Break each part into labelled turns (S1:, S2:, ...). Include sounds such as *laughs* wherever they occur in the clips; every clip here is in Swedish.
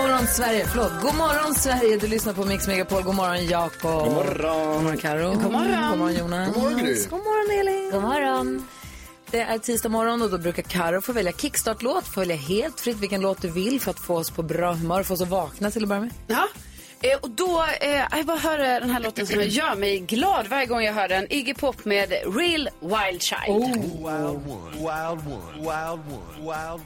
S1: Morgon Sverige, förlåt. God morgon Sverige, du lyssnar på Mix Megapol. God morgon Jakob. God morgon. Karo. God morgon. God morgon Jonas. God morgon Gry. God morgon Elin. God morgon. Det är tisdag morgon och då brukar Karo få välja kickstart-låt, få välja helt fritt vilken låt du vill för att få oss på bra humör, få oss att vakna till att börja med.
S2: Ja. Eh, och då, eh, jag bara höra den här låten som gör mig glad varje gång jag hör den. Iggy Pop med Real Wild Child.
S3: Wild one, wild one, wild one, wild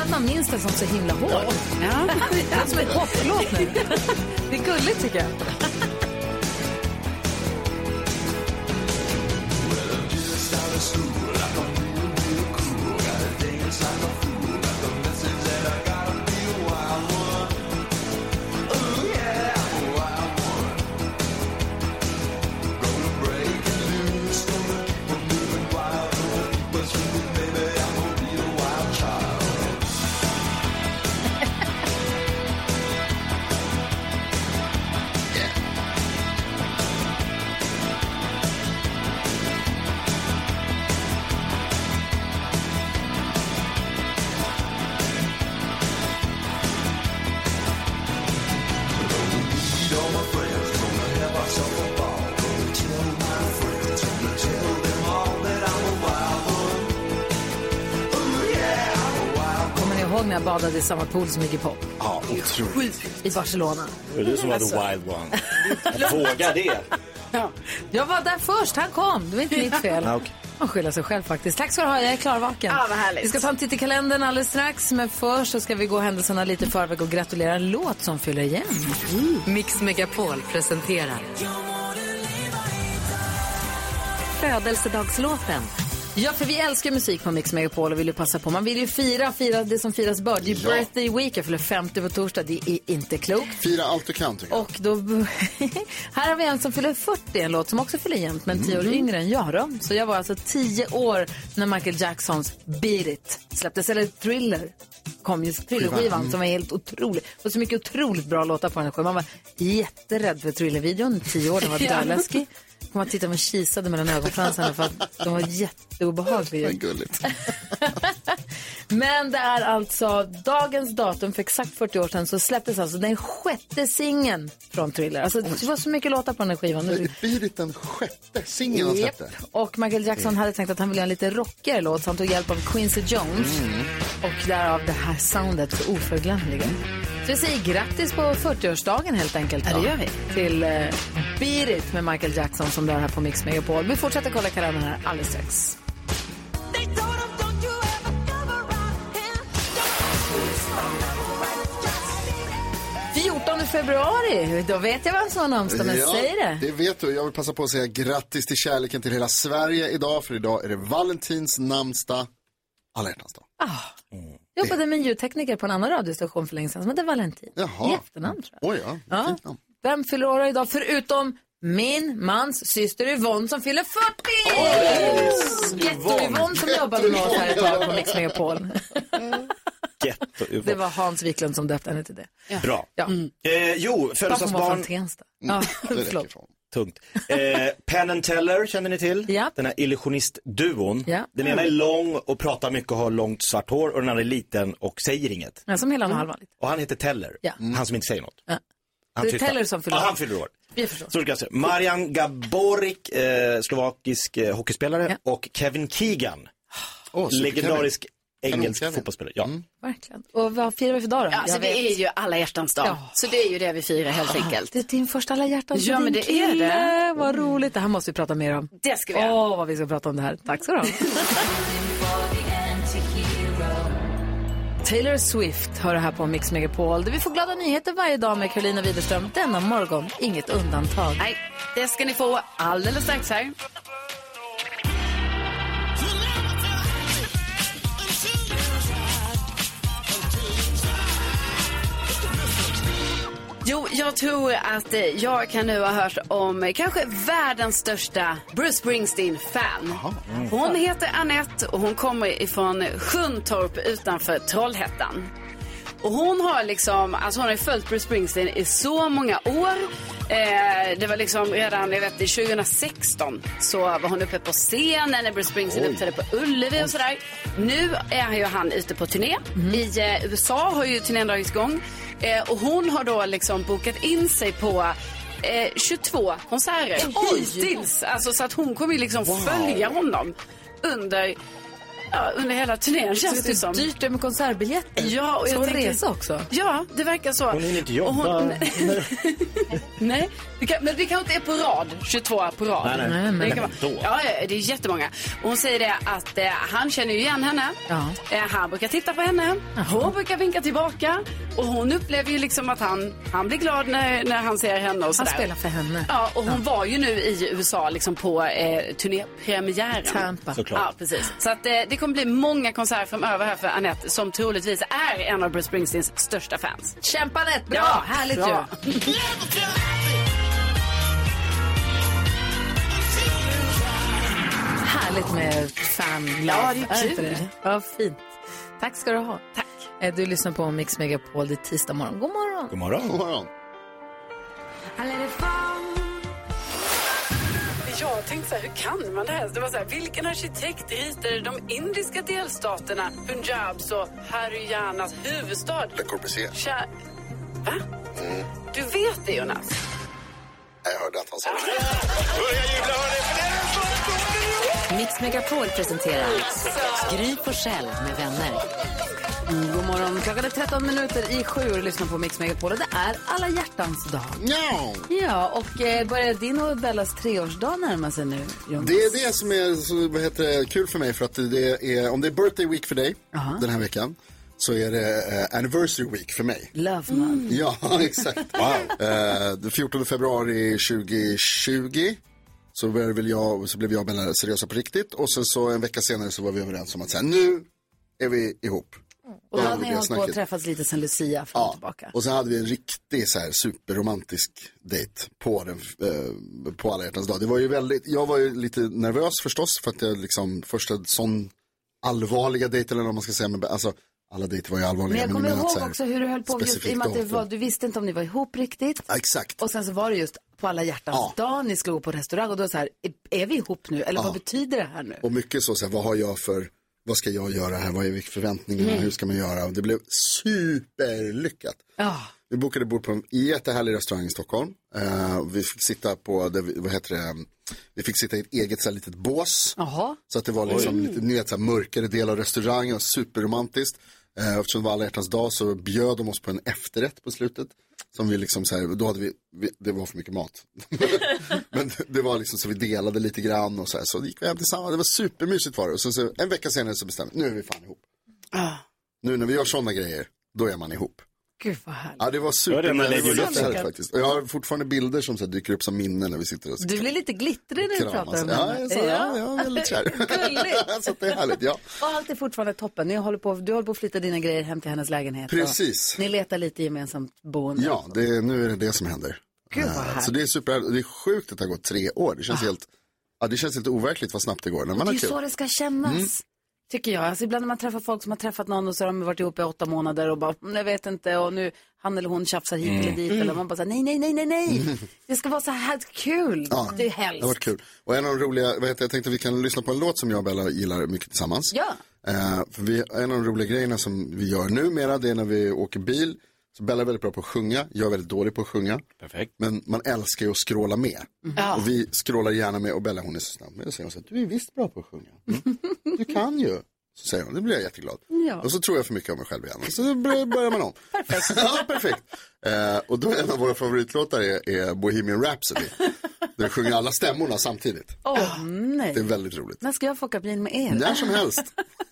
S1: att man minns den som så himla hård.
S2: Ja. *laughs*
S1: Det är som en poplåt nu. *laughs* Det är gulligt tycker jag. Kommer *laughs* badade i samma pool som Iggy Pop?
S4: Ja, otroligt.
S1: I Barcelona.
S4: Det är du som var the wild one. *laughs* Våga det.
S1: Jag var där först, han kom. Det var inte mitt fel.
S4: Ja.
S1: Man skyller sig själv faktiskt. Tack ska du ha, jag är klarvaken.
S2: Ja, vad härligt.
S1: Vi ska ta en titt i kalendern alldeles strax, men först så ska vi gå händelserna lite i förväg och gratulera en låt som fyller igen.
S5: Mix Megapol presenterar Födelsedagslåten.
S1: Ja, för vi älskar musik på Mix Megapol och vill ju passa på. Man vill ju fira, fira det som firas bör. Det är
S6: Ja.
S1: birthday week, jag fyller 50 på torsdag. Det är inte klokt.
S6: Fira allt du kan tycker jag.
S1: Och då, *laughs* här har vi en som fyller 40, en låt som också fyller jämnt, men 10 år
S6: Mm.
S1: yngre än jag då. Så jag var alltså 10 år när Michael Jacksons Beat It släpptes, eller Thriller kom ju, thrillerskivan
S6: Mm.
S1: som var helt otrolig. Och så mycket otroligt bra låtar på den skivan. Man var jätterädd för thrillervideon, 10 år, den var *laughs* döläskig. Kom att titta och kisade mellan ögonfransarna för att de var jätteobehagliga.
S6: Vad gulligt. *laughs*
S1: Men det är alltså dagens datum, för exakt 40 år sedan så släpptes alltså den sjätte singeln från Thriller. Alltså det var så mycket låtar på den här skivan.
S6: Blir det den sjätte singeln han släppte?
S1: Och Michael Jackson hade tänkt att han ville göra en lite rockigare låt så han tog hjälp av Quincy Jones. Och därav det här soundet för oförglömliga. Så vi säger grattis på 40-årsdagen helt enkelt.
S2: Ja, det gör vi.
S1: Till uh, Beat It med Michael Jackson som dör här på Mix Megapol. Vi fortsätter kolla kalendern här alldeles strax. 14 februari, då vet jag vem som har namnsdag, men säg det.
S6: det vet du. Jag vill passa på att säga grattis till kärleken till hela Sverige idag. För idag är det Valentins namnsdag. Alla hjärtans dag.
S1: Jag jobbade med en ljudtekniker på en annan radiostation för länge sedan som hette Valentin.
S6: Jaha.
S1: I efternamn tror jag.
S6: Oj, ja.
S1: Ja.
S6: Fint namn.
S1: Vem fyller år idag förutom min mans syster Yvonne som fyller 40! Getto-Yvonne som jobbade med oss här ett tag på Mix Megapol. *laughs* Det var Hans Wiklund som döpte henne till det.
S4: Bra.
S1: Ja.
S4: Eh, jo,
S1: Pappan var från
S4: födelsedagsbarn.
S1: Tensta. Ja,
S6: Det räcker
S1: förlåt.
S4: Tungt. Eh, Penn and Teller känner ni till?
S1: Ja.
S4: Den här illusionistduon.
S1: Ja.
S4: Den ena är lång och pratar mycket och har långt svart hår och den andra är liten och säger inget.
S1: Men som hela och halvan. lite.
S4: Och han heter Teller.
S1: Ja.
S4: Han som inte säger något.
S1: Ja.
S4: Han
S1: Det är. Teller som fyller
S4: Ja,
S1: år.
S4: han fyller år. Marian Gaborik, eh, slovakisk eh, hockeyspelare
S1: Ja.
S4: och Kevin Keegan,
S6: super
S4: legendarisk engelsk
S6: Kanon-Kevin.
S4: fotbollsspelare. Ja.
S1: Verkligen. Och vad firar vi för dag då?
S2: Ja, alltså,
S1: vet.
S2: är ju alla hjärtans dag.
S1: Ja.
S2: Så det är ju det vi firar helt enkelt.
S1: Det är din första alla hjärtans
S2: Ja, men det är
S1: kille.
S2: det.
S1: Vad roligt. Det här måste vi prata mer om.
S2: Det ska vi
S1: Åh, vad vi ska prata om det här. Tack så du. Taylor Swift hör det här på Mix Megapol. Där vi får glada nyheter varje dag med Karolina Widerström. Denna morgon, inget undantag.
S2: Nej, det ska ni få alldeles strax här. Jo, jag tror att eh, jag kan nu ha hört om kanske världens största Bruce Springsteen-fan. Hon heter Annette och hon kommer ifrån Sjuntorp utanför Trollhättan. Och hon har liksom, alltså hon har följt Bruce Springsteen i så många år. Eh, det var liksom redan, jag vet, i 2016 så var hon uppe på scenen när Bruce Springsteen uppträdde på Ullevi och sådär. Nu är ju han ute på turné. I eh, USA har ju turnén dragits igång. Eh, och hon har då liksom bokat in sig på eh, 22 konserter hittills. Alltså så att hon kommer ju liksom följa honom under, ja, under hela turnén
S1: Så
S2: känns
S1: det
S2: det
S1: är
S2: som.
S1: dyrt det med konsertbiljetter.
S2: Ja, och jag
S1: hon
S2: tänker-
S1: resa också?
S2: Ja, det verkar så.
S4: Hon hinner inte jobba.
S2: hon- *laughs* Nej, det kan, men det kanske inte är på rad, 22 på rad.
S4: Nej, nej.
S1: Nej, men-
S2: det kan vara, ja, ja, det är jättemånga. Och hon säger det att eh, han känner ju igen henne.
S1: Ja.
S2: Eh, han brukar titta på henne. Hon brukar vinka tillbaka. Och hon upplever ju liksom att han, han blir glad när, när han ser henne och
S1: Han spelar för henne.
S2: Ja, och hon var ju nu i USA liksom på eh, turnépremiären.
S1: Tampa.
S4: Såklart.
S2: Ja, precis. Så att, eh, det kommer bli många konserter framöver här för Annette som troligtvis är en av Bruce Springsteens största fans.
S1: Kämpa Anette, bra!
S2: Ja,
S1: Härligt
S2: bra.
S1: ju. *laughs* Härligt med fan
S2: Ja, det är
S1: Är
S2: kul.
S1: det? Ja, fint. Tack ska du ha.
S2: Tack.
S1: Eh, Du lyssnar på Mix Megapol, det är tisdag morgon. God morgon.
S4: God morgon.
S6: God morgon.
S2: Jag tänkte så här, hur kan man det här? Det var så här, vilken arkitekt ritade de indiska delstaterna Punjabs och Haryanas huvudstad?
S6: Le Corbusier.
S2: Cha- Va? Du vet det, Jonas?
S6: Jag hörde att han sa det.
S5: Mix Megapol presenterar Gry Forssell med vänner.
S1: Mm, god morgon. Klockan är 13 minuter i sju och du lyssnar på Mix Megapol. Och det är alla hjärtans dag.
S6: Ja.
S1: Ja, och eh, börjar din och Bellas treårsdag närma sig nu, Jonas?
S6: Det är det som är så, vad heter det, kul för mig för att det är, om det är birthday week för dig den här veckan så är det eh, anniversary week för mig.
S1: Love month.
S6: Ja, *laughs* exakt. Wow. Eh, den 14 februari 2020 så, väl jag, så blev jag och Bella seriösa på riktigt och sen så en vecka senare så var vi överens om att säga nu är vi ihop.
S1: Och då hade ni hållit på och träffats lite sen Lucia fram och
S6: Ja,
S1: tillbaka.
S6: och sen hade vi en riktig så här superromantisk dejt på, den, eh, på alla hjärtans dag. Det var ju väldigt, jag var ju lite nervös förstås för att jag liksom första sån allvarliga dejt eller vad man ska säga. Men alltså alla dejter var ju allvarliga.
S1: Men jag kommer ihåg
S6: här,
S1: också hur du höll på, just, i och med att var, du visste inte om ni var ihop riktigt.
S6: Ja, exakt.
S1: Och sen så var det just på alla hjärtans
S6: Ja.
S1: dag, ni skulle gå på restaurang och då så här, är, är vi ihop nu? Eller vad betyder det här nu?
S6: Och mycket så, så här, vad har jag för, vad ska jag göra här, vad är förväntningarna,
S1: Mm.
S6: hur ska man göra? Och det blev superlyckat.
S1: Ja.
S6: Vi bokade bord på en jättehärlig restaurang i Stockholm. Eh, vi fick sitta på, det, vad heter det, vi fick sitta i ett eget så här, litet bås.
S1: Jaha.
S6: Så att det var liksom lite ni vet, så här, mörkare del av restaurangen, superromantiskt. Eh, eftersom det var alla hjärtans dag så bjöd de oss på en efterrätt på slutet. Som vi liksom så här, då hade vi, vi det var för mycket mat. *laughs* Men det var liksom så vi delade lite grann och så här, så gick vi hem tillsammans. Det var supermysigt var det. Och sen så, en vecka senare så bestämde vi, nu är vi fan ihop. Nu när vi gör sådana grejer, då är man ihop.
S1: Gud vad härligt.
S6: Ja, det var
S4: Ja,
S6: super.
S4: det är med
S6: det var
S4: Lady Luck.
S6: jättehärligt faktiskt. Och jag har fortfarande bilder som så här, dyker upp som minnen när vi sitter och
S1: Du blir lite glittrig när du pratar om
S6: Ja,
S1: henne.
S6: jag, sa, ja, jag är väldigt kär. *laughs* *laughs* Så det är härligt, ja.
S1: Och allt är fortfarande toppen. Ni håller på, du håller på att flytta dina grejer hem till hennes lägenhet.
S6: Precis.
S1: Ni letar lite gemensamt boende.
S6: Ja, det är, nu är det det som händer.
S1: Gud, vad
S6: Eh,
S1: härligt.
S6: så det är super, det är sjukt att det har gått tre år. Det känns helt, ja det känns helt overkligt vad snabbt det går när man
S1: Det är
S6: har
S1: så det ska kännas. Tycker jag. Alltså ibland när man träffar folk som har träffat någon och så har de varit ihop i åtta månader och bara, "Mm, jag vet inte och nu han eller hon tjafsar hit eller dit eller man bara säger nej, nej, nej, nej, nej. *laughs* Det ska vara så här kul.
S6: Ja,
S1: det är
S6: Det har
S1: helst.
S6: varit kul. Och en av de roliga, vad heter, jag tänkte att vi kan lyssna på en låt som jag och Bella gillar mycket tillsammans.
S1: Ja.
S6: Eh, för vi, en av de roliga grejerna som vi gör numera, det är när vi åker bil. Så Bella är väldigt bra på att sjunga, jag är väldigt dålig på att sjunga.
S4: Perfekt.
S6: Men man älskar ju att skråla med. Och vi skrålar gärna med och Bella hon är så snabb med att säga så här, du är visst bra på att sjunga. Mm. *laughs* Du kan ju. Så säger hon, det blir jag jätteglad.
S1: Ja.
S6: Och så tror jag för mycket om mig själv igen. Och så börjar börjar man om. *laughs*
S1: Perfekt. *laughs*
S6: ja, perfekt. Eh, och då är en av våra favoritlåtar är, är Bohemian Rhapsody. Där sjunger alla stämmorna samtidigt.
S1: Åh, nej.
S6: Det är väldigt roligt.
S1: När ska jag få åka bil med er?
S6: När som helst.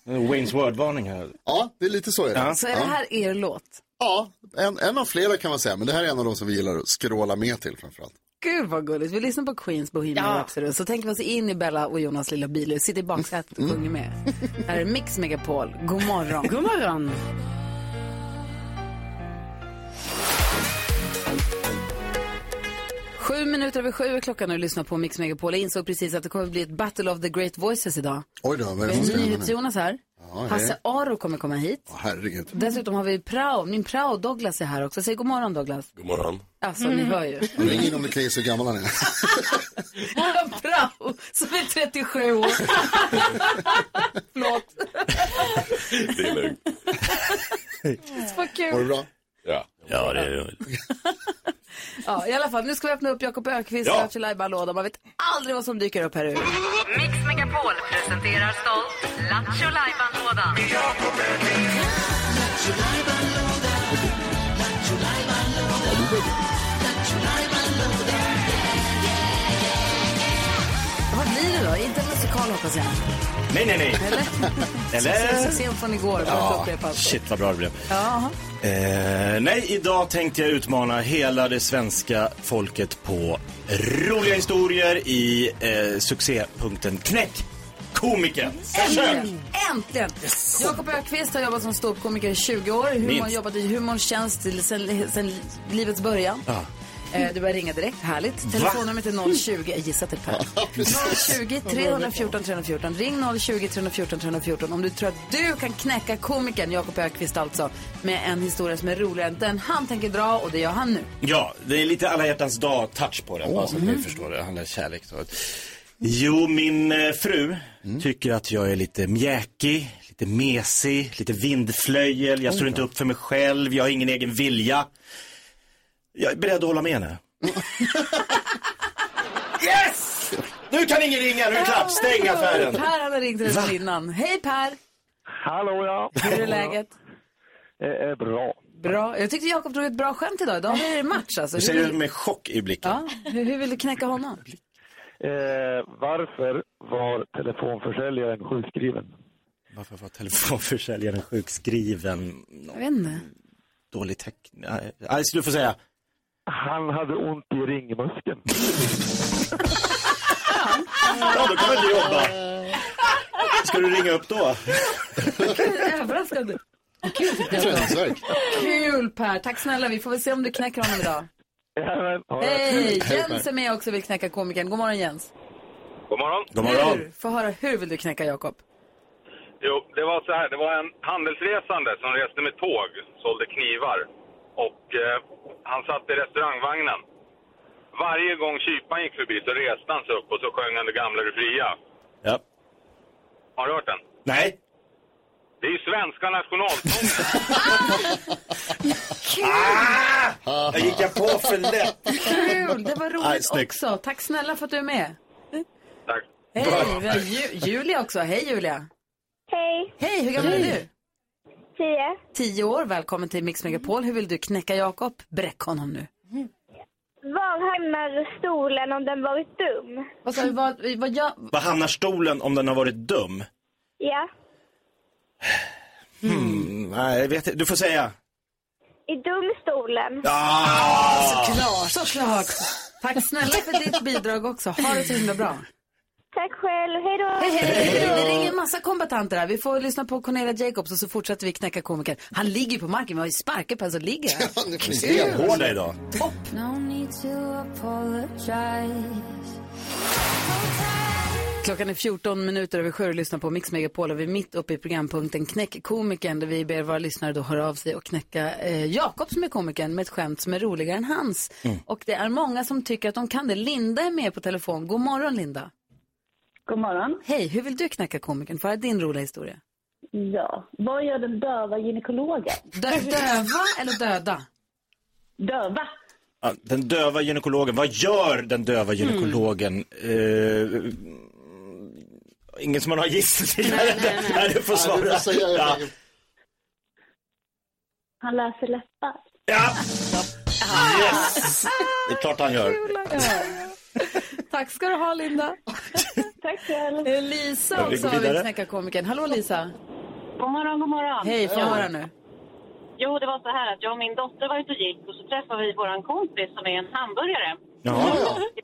S4: Waynes Word-varning här.
S6: Ja, det är lite så är det.
S1: Så är det här er låt?
S6: Ja, en, en av flera kan man säga. Men det här är en av de som vi gillar att skråla med till framförallt.
S1: Gud vad gulligt. Vi lyssnar på Queens Bohemian
S2: Ja.
S1: Rhapsody. Så tänker vi oss in i Bella och Jonas lilla bil. Sitter i baksätet och sjunger med. Här är Mix Megapol. God morgon.
S2: God morgon.
S1: Sju minuter över sju är klockan och lyssnar på Mix Megapol. Jag insåg precis att det kommer bli ett Battle of the Great Voices idag.
S6: Oj då, vad är det som ska hända nu?
S1: NyhetsJonas här.
S6: Ja.
S1: Hasse Aro kommer komma hit.
S6: Åh, Herregud.
S1: Dessutom har vi prao, min prao Douglas är här också. Säg god morgon Douglas.
S3: God morgon.
S1: Alltså ni hör ju.
S6: Ring in om du kan gissa hur gammal han är. *laughs*
S1: Prao som är 37 år. *laughs* Förlåt.
S3: Det är lugnt. *laughs*
S1: Vad
S6: Var det
S1: kul.
S6: bra?
S3: Ja. Ja, det är det.
S1: Ja, i alla fall. Nu ska vi öppna upp Jakob Ökvists
S3: Ja.
S1: ja. låda Man vet aldrig vad som dyker upp här ute.
S5: Mix Megapol presenterar stolt Lattjo Lajban-lådan.
S1: Vad blir det då? Inte musikal hoppas jag.
S4: Nej, nej, nej.
S1: Eller? *laughs*
S4: Eller?
S1: Sent från igår. Ja.
S4: Shit vad bra det blev.
S1: Ja.
S4: Eh, nej, idag tänkte jag utmana hela det svenska folket på roliga historier i eh, succépunkten Knäck komikern.
S1: Äntligen! Äntligen! Jakob Ökvist har jobbat som ståuppkomiker i 20 år. Humor, jobbat i humorns tjänst sen livets början.
S4: Ja.
S1: Eh, du börjar ringa direkt, härligt. Telefonnumret är 020, jag gissar till Per. 020 314 314. Ring 020 314 314 om du tror att du kan knäcka komikern Jakob Ökvist alltså med en historia som är roligare än den han tänker dra och det gör han nu.
S4: Ja, det är lite alla hjärtans dag-touch på den. bara så att ni förstår det. Det handlar kärlek. Så. Jo, min eh, fru tycker att jag är lite mjäkig, lite mesig, lite vindflöjel. Jag står inte upp för mig själv, jag har ingen egen vilja. Jag är beredd att hålla med henne. *laughs* yes! Nu kan ingen ringa, nu är det klart. Stäng affären.
S1: Per hade ringt redan innan. Hej Per!
S7: Hallå ja.
S1: Hur är läget?
S7: Det är bra.
S1: Bra. Jag tyckte Jakob drog ett bra skämt idag. Idag är det match alltså.
S4: Du säger
S1: vill,
S4: med chock i blicken.
S1: ja, hur, hur vill du knäcka honom?
S7: Eh, varför var telefonförsäljaren sjukskriven?
S4: Varför var telefonförsäljaren sjukskriven?
S1: Jag vet inte.
S4: Dålig täckning. Alltså, du får säga.
S7: Han hade ont i ringmuskeln. *laughs*
S4: Ja, då kan väl du jobba. Ska du ringa upp då?
S1: Överraskande. Kul. Kul Per. Tack snälla. Vi får väl se om du knäcker honom idag. Hej! Jens är med också och vill knäcka komikern. God morgon Jens.
S8: God morgon.
S4: God morgon.
S1: Hur? Få höra, hur vill du knäcka Jakob?
S8: Jo, det var så här. Det var en handelsresande som reste med tåg, sålde knivar. Och eh, han satt i restaurangvagnen. Varje gång kyparen gick förbi så reste han sig upp och så sjöng han Det gamla du fria.
S4: Ja.
S8: Har du hört den?
S4: Nej.
S8: Det är ju svenska nationalsången.
S4: Ah! Jag gick jag på för lätt.
S1: Kul! Det var roligt
S4: snyggt.
S1: också. Tack snälla för att du är med.
S8: Tack.
S1: Hej! Vi har Ju- Julia också. Hej Julia.
S9: Hej,
S1: Hej, hur gammal är du?
S9: Tio.
S1: Tio år. Välkommen till Mix Megapol. Hur vill du knäcka Jakob? Bräck honom nu.
S9: Var hamnar stolen om den varit dum?
S1: Vad sa du? Vad, vad gör...
S4: Var hamnar stolen om den har varit dum?
S9: Ja,
S4: Hmm, nej, jag vet inte. Du får säga.
S9: i dumstolen.
S4: Ah!
S1: Såklart, såklart. Tack snälla för ditt bidrag också. Ha det så himla bra.
S9: Tack själv, hej då.
S1: Hej, hej. Det ringer en massa kombatanter här. Vi får lyssna på Cornelia Jacobs och så fortsätter vi knäcka komikern. Han ligger på marken. Vi har ju sparkat på en som ligger här. *laughs*
S4: Stenhårda idag.
S1: Klockan är 14 minuter över sju och lyssnar på Mix Megapol och vi är mitt uppe i programpunkten Knäck komikern där vi ber våra lyssnare då höra av sig och knäcka eh, Jakob som är komikern med ett skämt som är roligare än hans. Och det är många som tycker att de kan det. Linda är med på telefon. God morgon Linda.
S9: God morgon.
S1: Hej, hur vill du knäcka komikern? Får jag din roliga historia?
S9: Ja, vad gör den döva gynekologen?
S1: Dö- döva eller döda?
S9: Döva.
S4: Ja, Den döva gynekologen, vad gör den döva gynekologen? Eh, Ingen som man har gissningar? *laughs* Nej, du får svara.
S6: du får
S4: ja.
S9: Han läser läppar.
S4: ja. Yes! Det är klart han gör.
S1: Tack ska du ha, Linda. *laughs*
S9: Tack själv.
S1: Lisa också har vi knäckarkomikern. Hallå Lisa.
S10: God morgon, god morgon.
S1: Hej, få höra nu.
S10: Jo, det var så här att jag och min dotter var ute och gick och så träffade vi vår kompis som är en hamburgare.
S4: Jaha.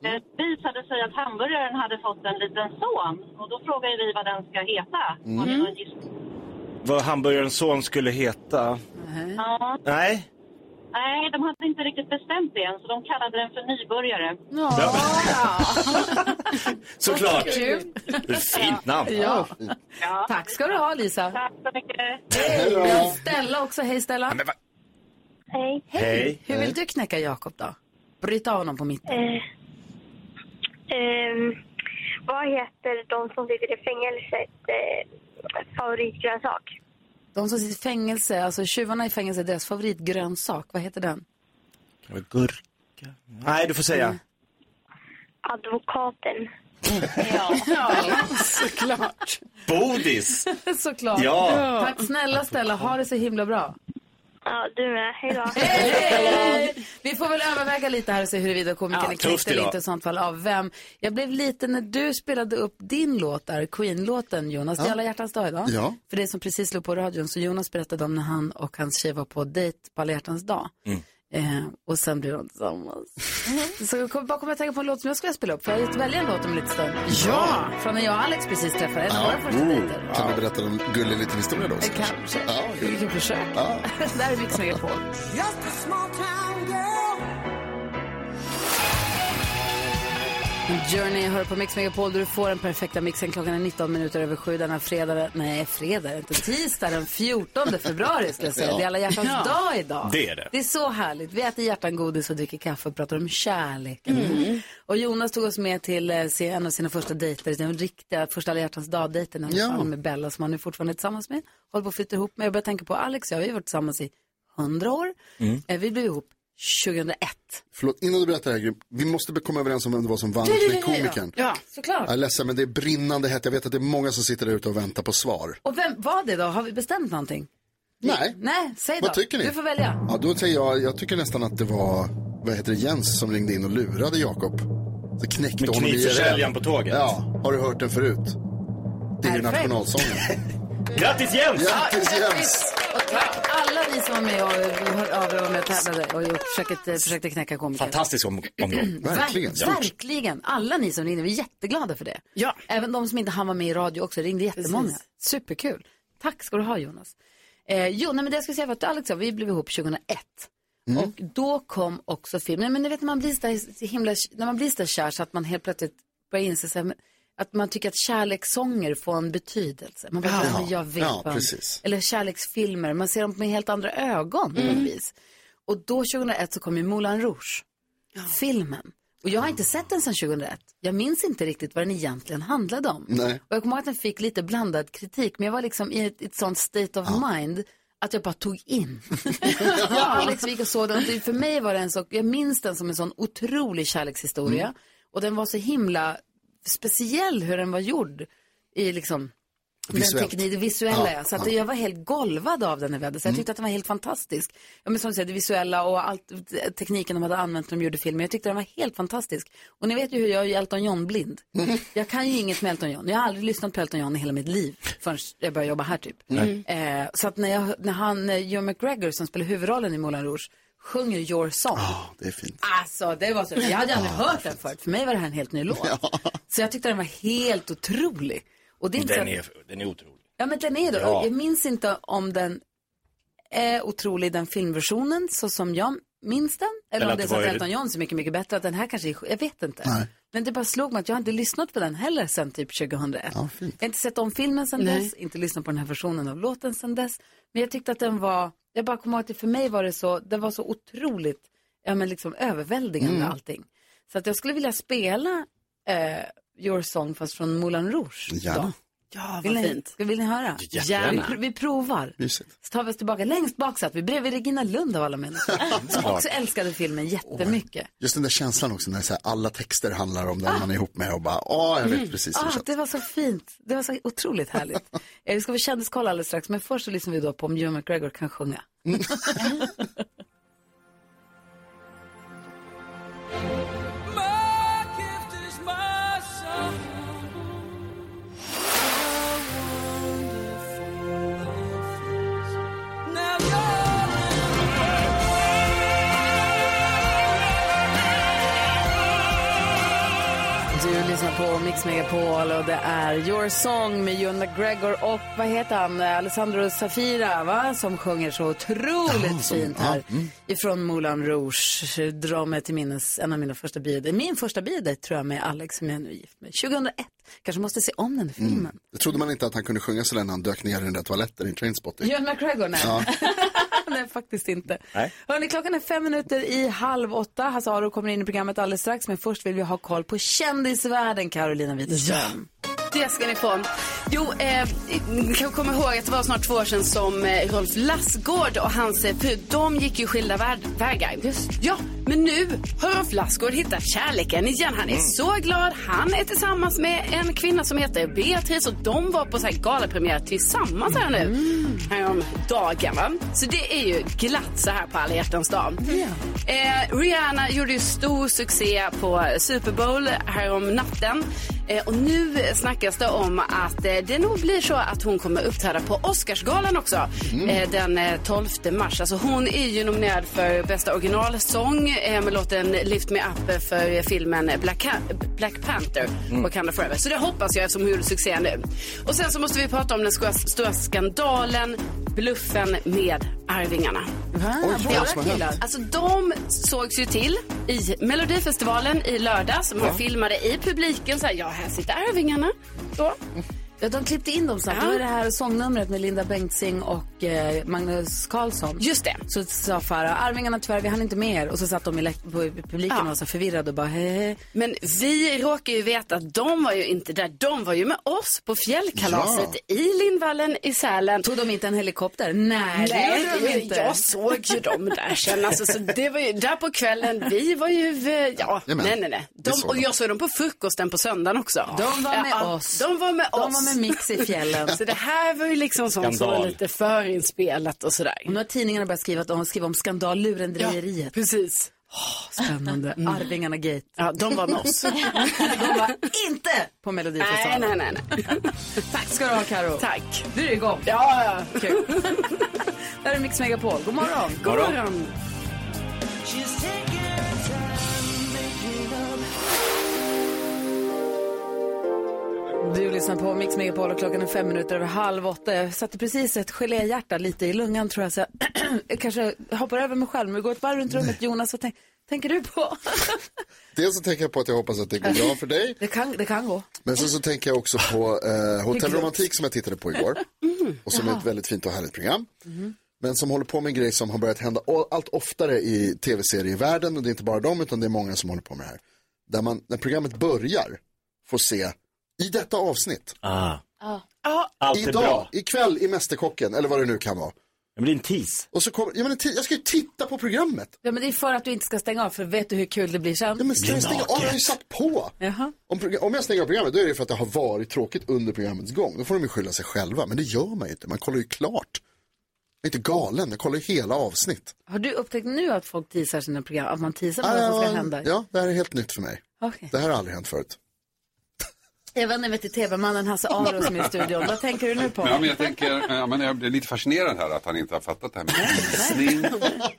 S10: Det visade sig att hamburgaren hade fått en liten son och då frågade vi vad den ska heta. Gissning?
S4: Vad hamburgarens son skulle heta?
S10: Ja.
S4: Nej?
S10: Nej, de hade inte riktigt bestämt det än så de kallade den för nybörjare. *laughs*
S4: Såklart.
S1: Kul.
S4: Fint namn.
S1: Ja.
S10: Ja.
S1: Tack ska du ha, Lisa.
S10: Tack så mycket.
S1: Hej. Stella också. Hej, Stella.
S9: Hej.
S4: Hej.
S1: Hur vill du knäcka Jakob då? Bryta av honom på mitten.
S9: Eh, ehm, vad heter de som sitter i fängelset eh, favoritgrönsak?
S1: De som sitter i fängelse, alltså tjuvarna i fängelse, deras favoritgrönsak, vad heter den?
S4: Gurka? Nej, du får säga.
S9: Advokaten. *laughs*
S1: Ja, såklart.
S4: Bodis. *laughs*
S1: såklart.
S4: Ja.
S1: Tack snälla Stella, ha det så himla bra.
S9: Ja, du med. Hej då.
S1: Hej! Vi får väl överväga lite här och se huruvida komikern
S4: Ja,
S1: är knäckt eller inte i sånt fall av vem. Jag blev lite när du spelade upp din låt där, Queen-låten Jonas. Det är
S6: Ja.
S1: alla hjärtans dag idag.
S6: Ja.
S1: För det som precis slog på radion så Jonas berättade om när han och hans tjej var på dejt på alla hjärtans dag.
S4: Mm.
S1: Eh, och sen blev de tillsammans. Så jag kom, bara kommer jag att tänka på en låt som jag skulle spela upp. För jag har välja en låt om en liten stund. Ja! Från när jag och Alex precis träffade en av våra första dejter.
S6: Kan du berätta en gullig liten historia då?
S1: Eh, Kanske.
S6: Ja,
S1: Vi kan försöka.
S6: Ja. *laughs*
S1: Det här är Mix Megapol. Journey hör på Mix Megapol där du får den perfekta mixen. Klockan är 19 minuter över sju denna fredag. Nej, fredag, inte tisdag den 14 februari ska jag säga. Det är alla hjärtans
S4: Ja.
S1: dag idag.
S4: Det är det.
S1: Det är så härligt. Vi äter hjärtangodis och dricker kaffe och pratar om kärleken. Och Jonas tog oss med till eh, se- en av sina första dejter, den riktiga första alla hjärtans dag-dejten
S6: Ja.
S1: med Bella som han är fortfarande tillsammans med. Håller på att flytta ihop med. Jag börjar tänka på Alex och jag, vi har varit tillsammans i 100 år.
S6: Mm.
S1: Eh, Vi blev ihop 2001.
S6: Förlåt, innan du berättar det här, vi måste komma överens om vem det var som vann komikern.
S1: Ja, såklart.
S6: Jag är ledsen, men det är brinnande hett. Jag vet att det är många som sitter där ute och väntar på svar.
S1: Och vem var det då? Har vi bestämt någonting?
S6: Nej.
S1: Nej, säg då.
S6: Vad tycker ni?
S1: Du får välja.
S6: Ja, då säger jag, jag tycker nästan att det var, vad heter det, Jens som ringde in och lurade Jakob. Så knäckte
S4: Med
S6: honom
S4: knivförsäljaren på tåget.
S6: Ja, har du hört den förut? Det är ju nationalsången. *laughs*
S4: Grattis Jens!
S6: Grattis Jens!
S1: Och tack alla ni som var med och hörde av er och med och tävlade och gjort- försökte, försökte knäcka komikern.
S4: Fantastisk om, omgång. *clears throat*
S6: Verkligen.
S1: Ver- verkligen. Alla ni som ringde, vi är jätteglada för det.
S2: Ja.
S1: Även de som inte hann vara med i radio också, ringde jättemånga.
S2: Precis.
S1: Superkul. Tack ska du ha Jonas. Eh, jo, nej, men det jag ska säga var att Alex och jag, vi blev ihop 2001. Och då kom också filmen, men ni vet när man blir så där, så himla, när man blir så där kär så att man helt plötsligt börjar inse så här, men- att man tycker att kärlekssånger får en betydelse. Man bara,
S6: Ja.
S1: ja, jag vet
S6: Ja, precis.
S1: Eller kärleksfilmer, man ser dem med helt andra ögon på något vis. Och då 2001 så kom ju Moulin Rouge, filmen. Och jag har inte sett den sedan 2001. Jag minns inte riktigt vad den egentligen handlade om.
S6: Nej.
S1: Och jag kommer ihåg att den fick lite blandad kritik, men jag var liksom i ett, ett sånt state of mind att jag bara tog in. *laughs* jag vi gick och såg den. För mig var den så, jag minns den som en sån otrolig kärlekshistoria.
S6: Mm.
S1: Och den var så himla speciell hur den var gjord i liksom
S6: Visuellt.
S1: Den teknik, det visuella,
S6: Ja.
S1: Så att
S6: ja.
S1: jag var helt golvad av den när vi hade. Så jag
S6: Mm.
S1: tyckte att den var helt fantastisk. Ja, men som du säger, det visuella och allt, tekniken de hade använt när de gjorde filmen. Jag tyckte den var helt fantastisk. Och ni vet ju hur jag är Elton John-blind.
S6: Mm. *laughs*
S1: Jag kan ju inget med Elton John. Jag har aldrig lyssnat på Elton John i hela mitt liv förrän jag började jobba här typ.
S6: Nej.
S1: Eh, så att när, jag, när han, Joe McGregor som spelar huvudrollen i Moulin Rouge sjunger Your Song.
S6: Ja, det är fint.
S1: Alltså, det var så. Jag hade aldrig hört den förut. För mig var det här en helt ny låt. Så jag tyckte den var helt otrolig. Och det är inte så
S4: Den
S1: att-
S4: är, den är otrolig.
S1: Ja, men den är det.
S4: Ja.
S1: Jag minns inte om den är otrolig, den filmversionen, så som jag minns den. Eller,
S4: Eller
S1: om det är så att Elton John är så mycket, mycket bättre. Att den här kanske är, jag vet inte.
S6: Nej.
S1: Men det bara slog mig att jag har inte lyssnat på den heller sen typ 2001.
S6: Ja, fint.
S1: jag har inte sett om filmen sen
S2: Nej.
S1: dess, inte lyssnat på den här versionen av låten sen dess. Men jag tyckte att den var, jag bara kommer ihåg att det för mig var det så, det var så otroligt, ja men liksom överväldigande
S6: Mm.
S1: allting. Så att jag skulle vilja spela eh, Your Song fast från Moulin Rouge.
S6: Gärna.
S1: då.
S2: Ja,
S1: vill
S2: vad
S1: ni,
S2: fint.
S1: Ska, vill ni höra?
S6: Jättegärna.
S1: Vi, vi provar.
S6: Mysigt.
S1: Så tar vi oss tillbaka. Längst bak satt vi bredvid Regina Lund av alla människor. *laughs* Som också älskade filmen jättemycket.
S6: Just den där känslan också när så här, alla texter handlar om den man är ihop med och bara, åh, jag vet precis hur det
S1: Ah, det var så fint. Det var så otroligt härligt. *laughs* Eh, vi ska få kändiskoll alldeles strax, men först så lyssnar vi då på om Ewan McGregor kan sjunga. *laughs* på Mix Megapol och det är Your Song med Ewan McGregor och vad heter han, Alessandro Safira va? Som sjunger så otroligt
S6: som-
S1: fint
S6: ja,
S1: här.
S6: mm.
S1: Ifrån Moulin Rouge, drar mig till minnes en av mina första bioder. Min första biodate tror jag med Alex som jag är nu är gift med. 2001, kanske måste se om den filmen.
S6: Mm. Det trodde man inte att han kunde sjunga så länge när han dök ner i den där toaletten i Trainspotting.
S1: Ewan McGregor, nej.
S6: Ja. *laughs*
S1: nej, faktiskt inte.
S6: Nej.
S1: Hörrni, klockan är fem minuter i halv åtta. Hasse Aro kommer in i programmet alldeles strax. Men först vill vi ha koll på kändisvärlden, Carolina Widerström. Ja.
S2: Det ska ni få. Jo, eh, ni kan komma ihåg att det var snart två år sedan som eh, Rolf Lassgård och hans eh, fru, de gick ju skilda värld, vägar. Just. Ja, men nu har Rolf Lassgård hittat kärleken igen. Han är
S6: Mm.
S2: så glad. Han är tillsammans med en kvinna som heter Beatrice och de var på så här galapremiär tillsammans här nu.
S6: Mm.
S2: Härom dagen, va? Så det är ju glatt så här på alla hjärtans dag. Eh, Rihanna gjorde ju stor succé på Super Bowl härom natten. Eh, och nu snackas det om att eh, det nog blir så att hon kommer uppträda på Oscarsgalan också. Eh, den eh, 12 mars. Alltså hon är ju nominerad för bästa originalsång med låten Lift Me Up för filmen Black, Black Panther,
S11: Mm.
S2: Wakanda Forever. Så det hoppas jag eftersom hon gjorde succé nu. Och sen så måste vi prata om den stora skandalen, bluffen med Arvingarna.
S6: Oj, hänt?
S2: Alltså de sågs ju till i Melodifestivalen i lördags. Man
S1: Ja.
S2: filmade i publiken så här, ja här sitter Arvingarna. Så.
S1: Ja, de klippte in dem snabbt.
S2: Ja.
S1: Det var det här sångnumret med Linda Bengtzing och eh, Magnus Carlsson.
S2: Just det.
S1: Så sa Farah, Arvingarna tyvärr, vi hann inte med er. Och så satt de i, på i publiken
S2: Ja.
S1: och var så förvirrade och bara hehe.
S2: Men vi råkar ju veta att de var ju inte där. De var ju med oss på fjällkalaset i Lindvallen i Sälen.
S1: Tog de inte en helikopter? Nej, det
S2: Nej,
S1: gjorde de
S2: det-
S1: inte.
S2: jag såg ju dem där sen. Alltså, så det var ju där på kvällen. Vi var ju, eh, ja,
S1: Jajamän.
S2: nej, nej, nej. De, och jag såg dem på frukosten på söndagen också.
S1: De var med
S2: Ja,
S1: oss.
S2: De var med
S1: De
S2: oss.
S1: var med Mix i fjällen.
S2: Så det här var ju liksom sånt som var
S1: Skandal.
S2: lite förinspelat och sådär.
S1: Och nu har tidningarna börjat skriva, att de skriva om skandallurendrejeriet.
S2: Ja, precis.
S1: spännande. Arvingarna Gate.
S2: Ja, de var med oss. *laughs*
S1: de var inte på Melodifestivalen.
S2: Nej, nej, nej, nej.
S1: Tack ska du ha, Karo.
S2: Tack.
S1: Nu är det igång.
S2: Ja, ja.
S1: Kul. Där är Mix Megapol. God morgon.
S2: God morgon.
S1: Du lyssnar på Mix Megapol och klockan är fem minuter över halv åtta. Jag satte precis ett geléhjärta lite i lungan tror jag. Så jag, *clears throat* kanske hoppar över mig själv. Men vi går ett varv runt rummet. Jonas, vad tänk, tänker du på? *laughs*
S6: Dels så tänker jag på att jag hoppas att det går bra för dig.
S1: Det kan, det kan gå.
S6: Men sen så tänker jag också på eh, Hotell Romantik som jag tittade på igår. Och som är
S1: Jaha.
S6: ett väldigt fint och härligt program.
S1: Mhm.
S6: Men som håller på med en grej som har börjat hända allt oftare i tv-serievärlden. Och det är inte bara dem utan det är många som håller på med det här. Där man, när programmet börjar, får se i detta avsnitt.
S4: Ah.
S2: Ja.
S4: Allt är
S6: Idag,
S4: bra.
S6: ikväll i Mästerkocken, eller vad det nu kan vara.
S4: Det blir en tease.
S6: Och så kommer, ja, men en ti- jag ska ju titta på programmet.
S1: Ja, men det är för att du inte ska stänga av. För vet du hur kul det blir sen?
S6: Ja, men stänga av? Jag har ju satt på.
S1: Jaha.
S6: Om, om jag stänger av programmet då är det för att det har varit tråkigt under programmets gång. Då får de ju skylla sig själva. Men det gör man ju inte. Man kollar ju klart. Jag är inte galen. Jag kollar ju hela avsnitt.
S1: Har du upptäckt nu att folk teasar sina program? Att man teasar vad som ska hända?
S6: ja, det här är helt nytt för mig.
S1: Okej.
S6: Det här har aldrig hänt förut.
S1: Jag vänder mig till tv-mannen Hasse Aro som är i studion. Vad tänker du nu på?
S12: Ja, men jag tänker, ja, men jag blir lite fascinerad här att han inte har fattat det här med visning.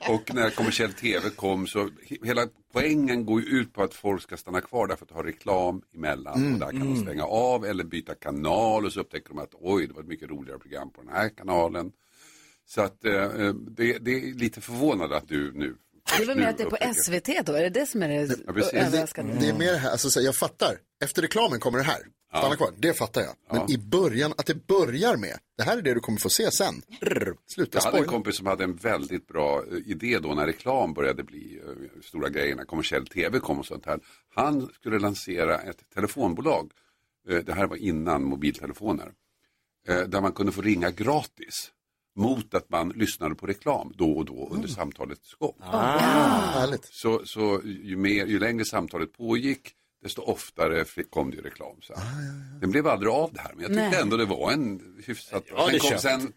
S12: Och när kommersiell tv kom så he- hela poängen går ju ut på att folk ska stanna kvar därför att ha reklam emellan.
S6: Mm,
S12: Och där kan de
S6: mm.
S12: stänga av eller byta kanal och så upptäcker de att oj, det var ett mycket roligare program på den här kanalen. Så att eh, eh, det, det är lite förvånande att du nu
S1: Det var mer att det är på. SVT då? Är det det som är det
S6: Ja,
S1: överraskande?
S6: Det är mer det här, alltså, så jag fattar. Efter reklamen kommer det här. Stanna kvar, det fattar jag. Men i början, att det börjar med, det här är det du kommer få se sen. Rrr, sluta
S12: Jag hade en kompis som hade en väldigt bra eh, idé då när reklam började bli eh, stora grejer, när kommersiell tv kom och sånt här. Han skulle lansera ett telefonbolag eh, det här var innan mobiltelefoner, eh, där man kunde få ringa gratis mot att man lyssnade på reklam då och då under samtalets gång.
S6: Ah. Härligt.
S12: Så, så ju, mer, ju längre samtalet pågick, desto oftare fick- kom det ju reklam. Så. Den blev aldrig av det här, men jag tyckte
S11: Nej.
S12: ändå det var en hyfsat
S4: Ja,
S12: sen, kom, sen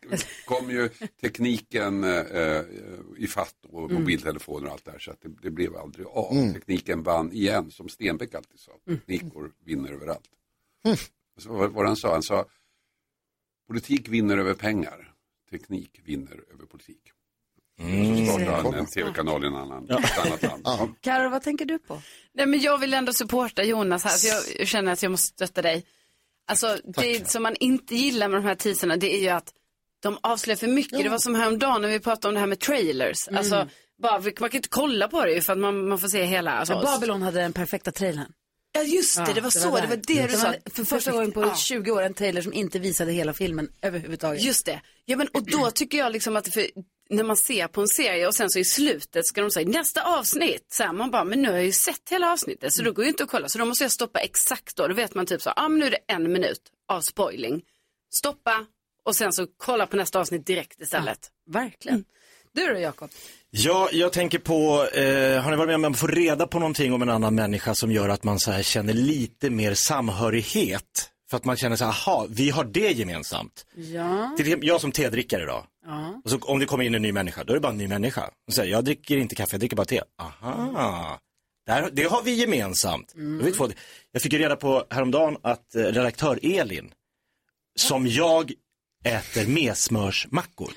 S12: kom ju *laughs* tekniken eh, i fatt och
S11: Mm.
S12: mobiltelefoner och allt det här, så att det, det blev aldrig av.
S6: Mm.
S12: Tekniken vann igen, som Stenbeck alltid sa.
S11: Mm.
S12: Teknikor vinner överallt. Så vad, vad han sa, han sa politik vinner över pengar, teknik vinner över politik.
S4: Mm.
S12: Så startade han en tv-kanal i en annan, ett annat land. *laughs* Ja.
S1: Karo, vad tänker du på?
S2: Nej, men jag vill ändå supporta Jonas här, så jag, känner att jag måste stötta dig. Alltså, det som man inte gillar med de här teaserna, det är ju att de avslöjar för mycket. Det var som häromdagen när vi pratade om det här med trailers.
S1: Mm.
S2: Alltså, bara, man kan inte kolla på det för att man, man får se hela. Alltså,
S1: Ja, Babylon hade den perfekta trailern.
S2: Ja, just det, det var så, det var det du sa.
S1: var För första gången på
S2: Ja.
S1: 20 år en trailer som inte visade hela filmen överhuvudtaget.
S2: Just det. Ja, men, och då *clears throat* tycker jag liksom att för, när man ser på en serie och sen så i slutet ska de säga nästa avsnitt. Så här, man bara, men nu har jag ju sett hela avsnittet så då går ju inte att kolla. Så då måste jag stoppa exakt då. Då vet man typ så, ja ah, men nu är det en minut av spoiling. Stoppa och sen så kolla på nästa avsnitt direkt istället.
S1: verkligen. Du då Jakob?
S4: Ja, jag tänker på, eh, har ni varit med om att få reda på någonting om en annan människa som gör att man så här känner lite mer samhörighet? För att man känner så här, aha, vi har det gemensamt.
S1: Ja.
S4: Till exempel jag som tedrickare då.
S1: ja.
S4: Och så om det kommer in en ny människa, då är det bara en ny människa. Och säger, jag dricker inte kaffe, jag dricker bara te. Aha, där, det har vi gemensamt.
S1: Mm.
S4: Jag fick ju reda på häromdagen att eh, redaktör Elin, som jag äter mesmörsmackor.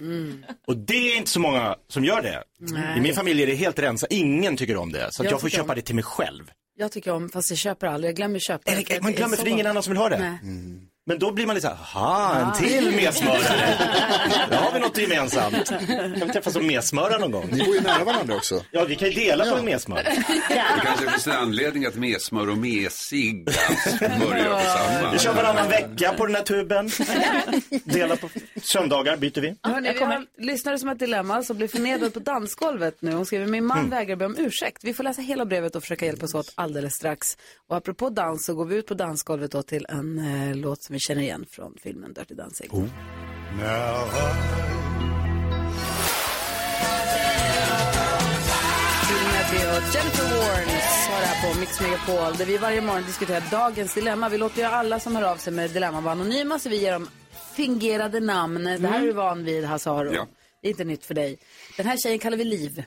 S4: *laughs* Och det är inte så många som gör det.
S1: Nej.
S4: I min familj är det helt rensat, ingen tycker om det. Så
S1: Jag
S4: jag, får köpa
S1: om-
S4: det till mig själv.
S1: Jag tycker om, fast jag köper aldrig. Jag glömmer köpa. för
S4: Man glömmer för det är ingen annan som vill ha det.
S1: Nej.
S4: Men då blir man lite så här, aha, en
S1: Ah.
S4: till mesmörare. Då *laughs* har vi något gemensamt. Kan vi träffas som mesmörare någon gång?
S6: Ni bor ju nära varandra också.
S4: Ja, vi kan ju dela på en mesmör.
S12: Det kanske finns en anledning att mesmör och mesig dans börjar på samma.
S4: Vi kör varannan vecka på den här tuben. Dela på söndagar byter vi.
S1: Hörrni, vi har en lyssnare som har ett dilemma som blir förnedrad på dansgolvet nu. Hon skriver, min man
S4: Mm.
S1: vägrar be om ursäkt. Vi får läsa hela brevet och försöka hjälpas åt alldeles strax. Och apropå dans så går vi ut på dansgolvet då till en eh, låt som vi känner igen från filmen Dirty Dancing.
S4: Oh.
S1: Medley och Jennifer Warnes har det här på Mix Megapol där vi varje morgon diskuterar dagens dilemma. Vi låter ju alla som hör av sig med dilemma vara anonyma så vi ger dem fingerade namn. Det här är du van vid, Hasse Aro.
S11: Ja.
S1: Det är inte nytt för dig. Den här tjejen kallar vi Liv.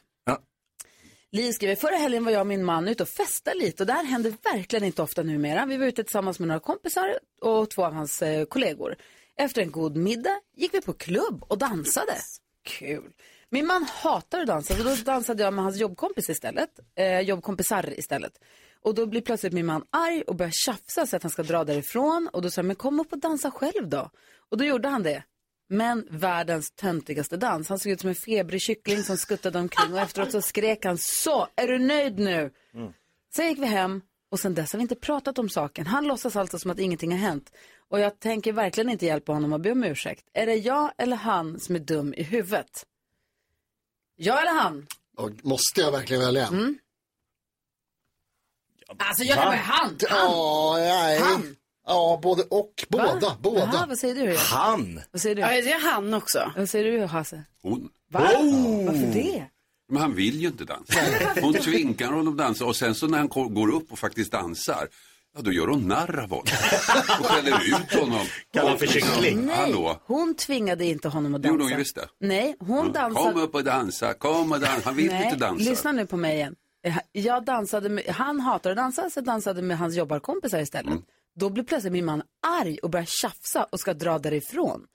S1: Li skriver, förra helgen var jag och min man ute och festade lite och det här händer verkligen inte ofta numera. Vi var ute tillsammans med några kompisar och två av hans eh, kollegor. Efter en god middag gick vi på klubb och dansade. Kul. Min man hatar att dansa så då dansade jag med hans jobbkompis istället. Eh, jobbkompisar istället. Och då blir plötsligt min man arg och börjar tjafsa så att han ska dra därifrån. Och då sa jag, men kom upp och dansa själv då. Och då gjorde han det. Men världens töntigaste dans. Han såg ut som en febrig kyckling som skuttade omkring och efteråt så skrek han så, är du nöjd nu? Sen gick vi hem och sen dess har vi inte pratat om saken. Han låtsas alltså som att ingenting har hänt. Och jag tänker verkligen inte hjälpa honom att be om ursäkt. Är det jag eller han som är dum i huvudet? Jag eller han?
S6: Och måste jag verkligen välja?
S1: Mm. Alltså jag kan han.
S6: Ja, nej.
S1: Han.
S6: Ja, både och. Båda,
S1: Va?
S6: båda.
S1: Jaha, vad säger du?
S4: Han.
S1: Vad säger du?
S2: Ja, det är han också.
S1: Vad säger du Hasse?
S12: Hon.
S1: Va? Varför det?
S12: Men han vill ju inte dansa. *laughs* Hon tvingar honom att dansa och sen så när han går upp och faktiskt dansar, ja då gör hon narr av honom. Och skäller ut honom.
S4: Kallar för kyckling.
S1: Nej,
S12: Hallå?
S1: hon tvingade inte honom att dansa.
S12: hon ju visst det.
S1: Nej, hon dansade.
S12: Kom upp och dansa, kom och dansa. Han vill
S1: Nej,
S12: inte dansa.
S1: lyssna nu på mig igen. Jag dansade med, han hatar att dansa så jag dansade med hans jobbarkompisar istället.
S12: Mm.
S1: Då blir plötsligt min man arg och börjar tjafsa och ska dra därifrån.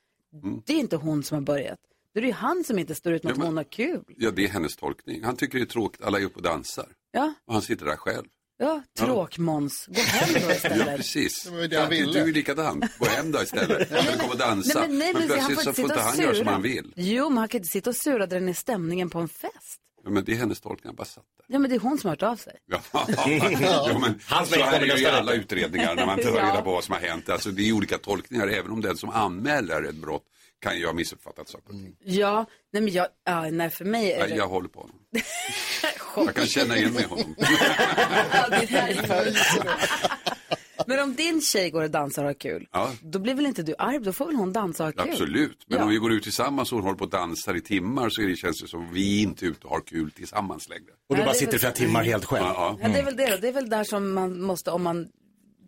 S12: Mm.
S1: Det är inte hon som har börjat. Då är det ju han som inte står ut med
S12: Ja,
S1: att
S12: men-
S1: hon har kul.
S12: Ja, det är hennes tolkning. Han tycker det är tråkigt, alla är uppe och dansar.
S1: Ja,
S12: Och han sitter där själv.
S1: ja tråk-Måns. Gå hem då *laughs*
S12: Ja,
S1: istället.
S12: precis.
S6: var ju det han
S12: Ja. Du är likadan. Gå hem då istället. *laughs* Han vill komma och dansa.
S1: Nej, men, nej, men,
S12: plötsligt
S1: han
S12: så
S1: får inte
S12: han göra som han vill.
S1: Jo, men han kan inte sitta och sura dra ner stämningen på en fest.
S12: Ja, Men det är hennes tolkning, han bara satt där.
S1: Ja, men det är hon som har hört av sig.
S12: Ja, *laughs* *laughs* ja men
S4: Han
S12: så
S4: är
S12: här är det ju alla utredningar när man tar
S1: Ja.
S12: reda på vad som har hänt. Alltså det är olika tolkningar, även om den som anmäler ett brott kan ju ha missuppfattat saker och ting.
S1: Ja, nej men jag, ja, nej för mig är
S12: Nej,
S1: det...
S12: Jag håller på honom. *laughs* Jag kan känna igen mig i honom.
S1: Men om din tjej går och dansar och har kul,
S12: Ja.
S1: då blir väl inte du arg? Då får väl hon dansa och ha kul?
S12: Absolut, men
S1: Ja.
S12: om vi går ut tillsammans och hon håller på och dansar i timmar så är det, känns det som vi inte är ute och har kul tillsammans längre.
S4: Och du
S1: Ja,
S4: bara sitter
S1: väl-
S4: flera timmar helt själv.
S12: Ja,
S1: Ja, det är väl det då. Det är väl där som man måste, om man,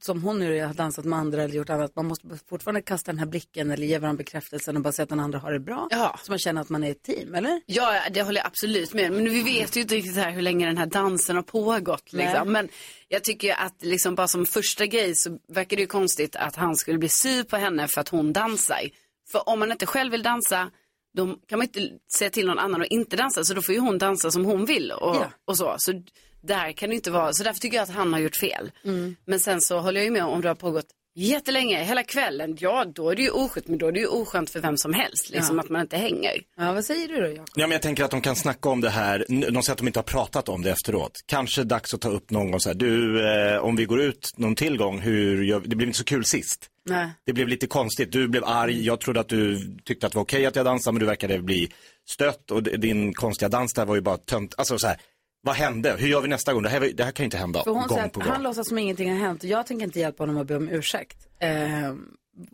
S1: som hon nu har dansat med andra eller gjort annat, man måste fortfarande kasta den här blicken eller ge varandra bekräftelsen och bara säga att den andra har det bra.
S2: Ja.
S1: Så man känner att man är ett team, eller?
S2: Ja, det håller jag absolut med Men vi vet ju inte riktigt här hur länge den här dansen har pågått. Liksom. Men jag tycker att liksom bara som första grej så verkar det ju konstigt att han skulle bli sur på henne för att hon dansar. För om man inte själv vill dansa, då kan man inte säga till någon annan att inte dansa. Så då får ju hon dansa som hon vill och,
S1: Ja.
S2: och så. Så där kan det inte vara. Så därför tycker jag att han har gjort fel.
S1: Mm.
S2: Men sen så håller jag ju med om det har pågått jättelänge, hela kvällen. Ja, då är det ju oskönt, men då är det ju oskönt för vem som helst. Liksom
S1: Ja.
S2: att man inte hänger.
S1: Ja, vad säger du då, Jakob?
S4: Ja, men jag tänker att de kan snacka om det här. De säger att de inte har pratat om det efteråt. Kanske dags att ta upp någon gång så här, du, eh, om vi går ut någon tillgång, hur gör? Det blev inte så kul sist.
S1: Nej.
S4: Det blev lite konstigt. Du blev arg. Jag trodde att du tyckte att det var okej att jag dansade, men du verkade bli stött. Och din konstiga dans där var ju bara tömt. Alltså så här, vad hände? Hur gör vi nästa gång? Det här, det här kan ju inte hända
S1: För hon
S4: gång
S1: säger
S4: på
S1: att
S4: gång.
S1: han låtsas som ingenting har hänt och jag tänker inte hjälpa honom att be om ursäkt. Eh,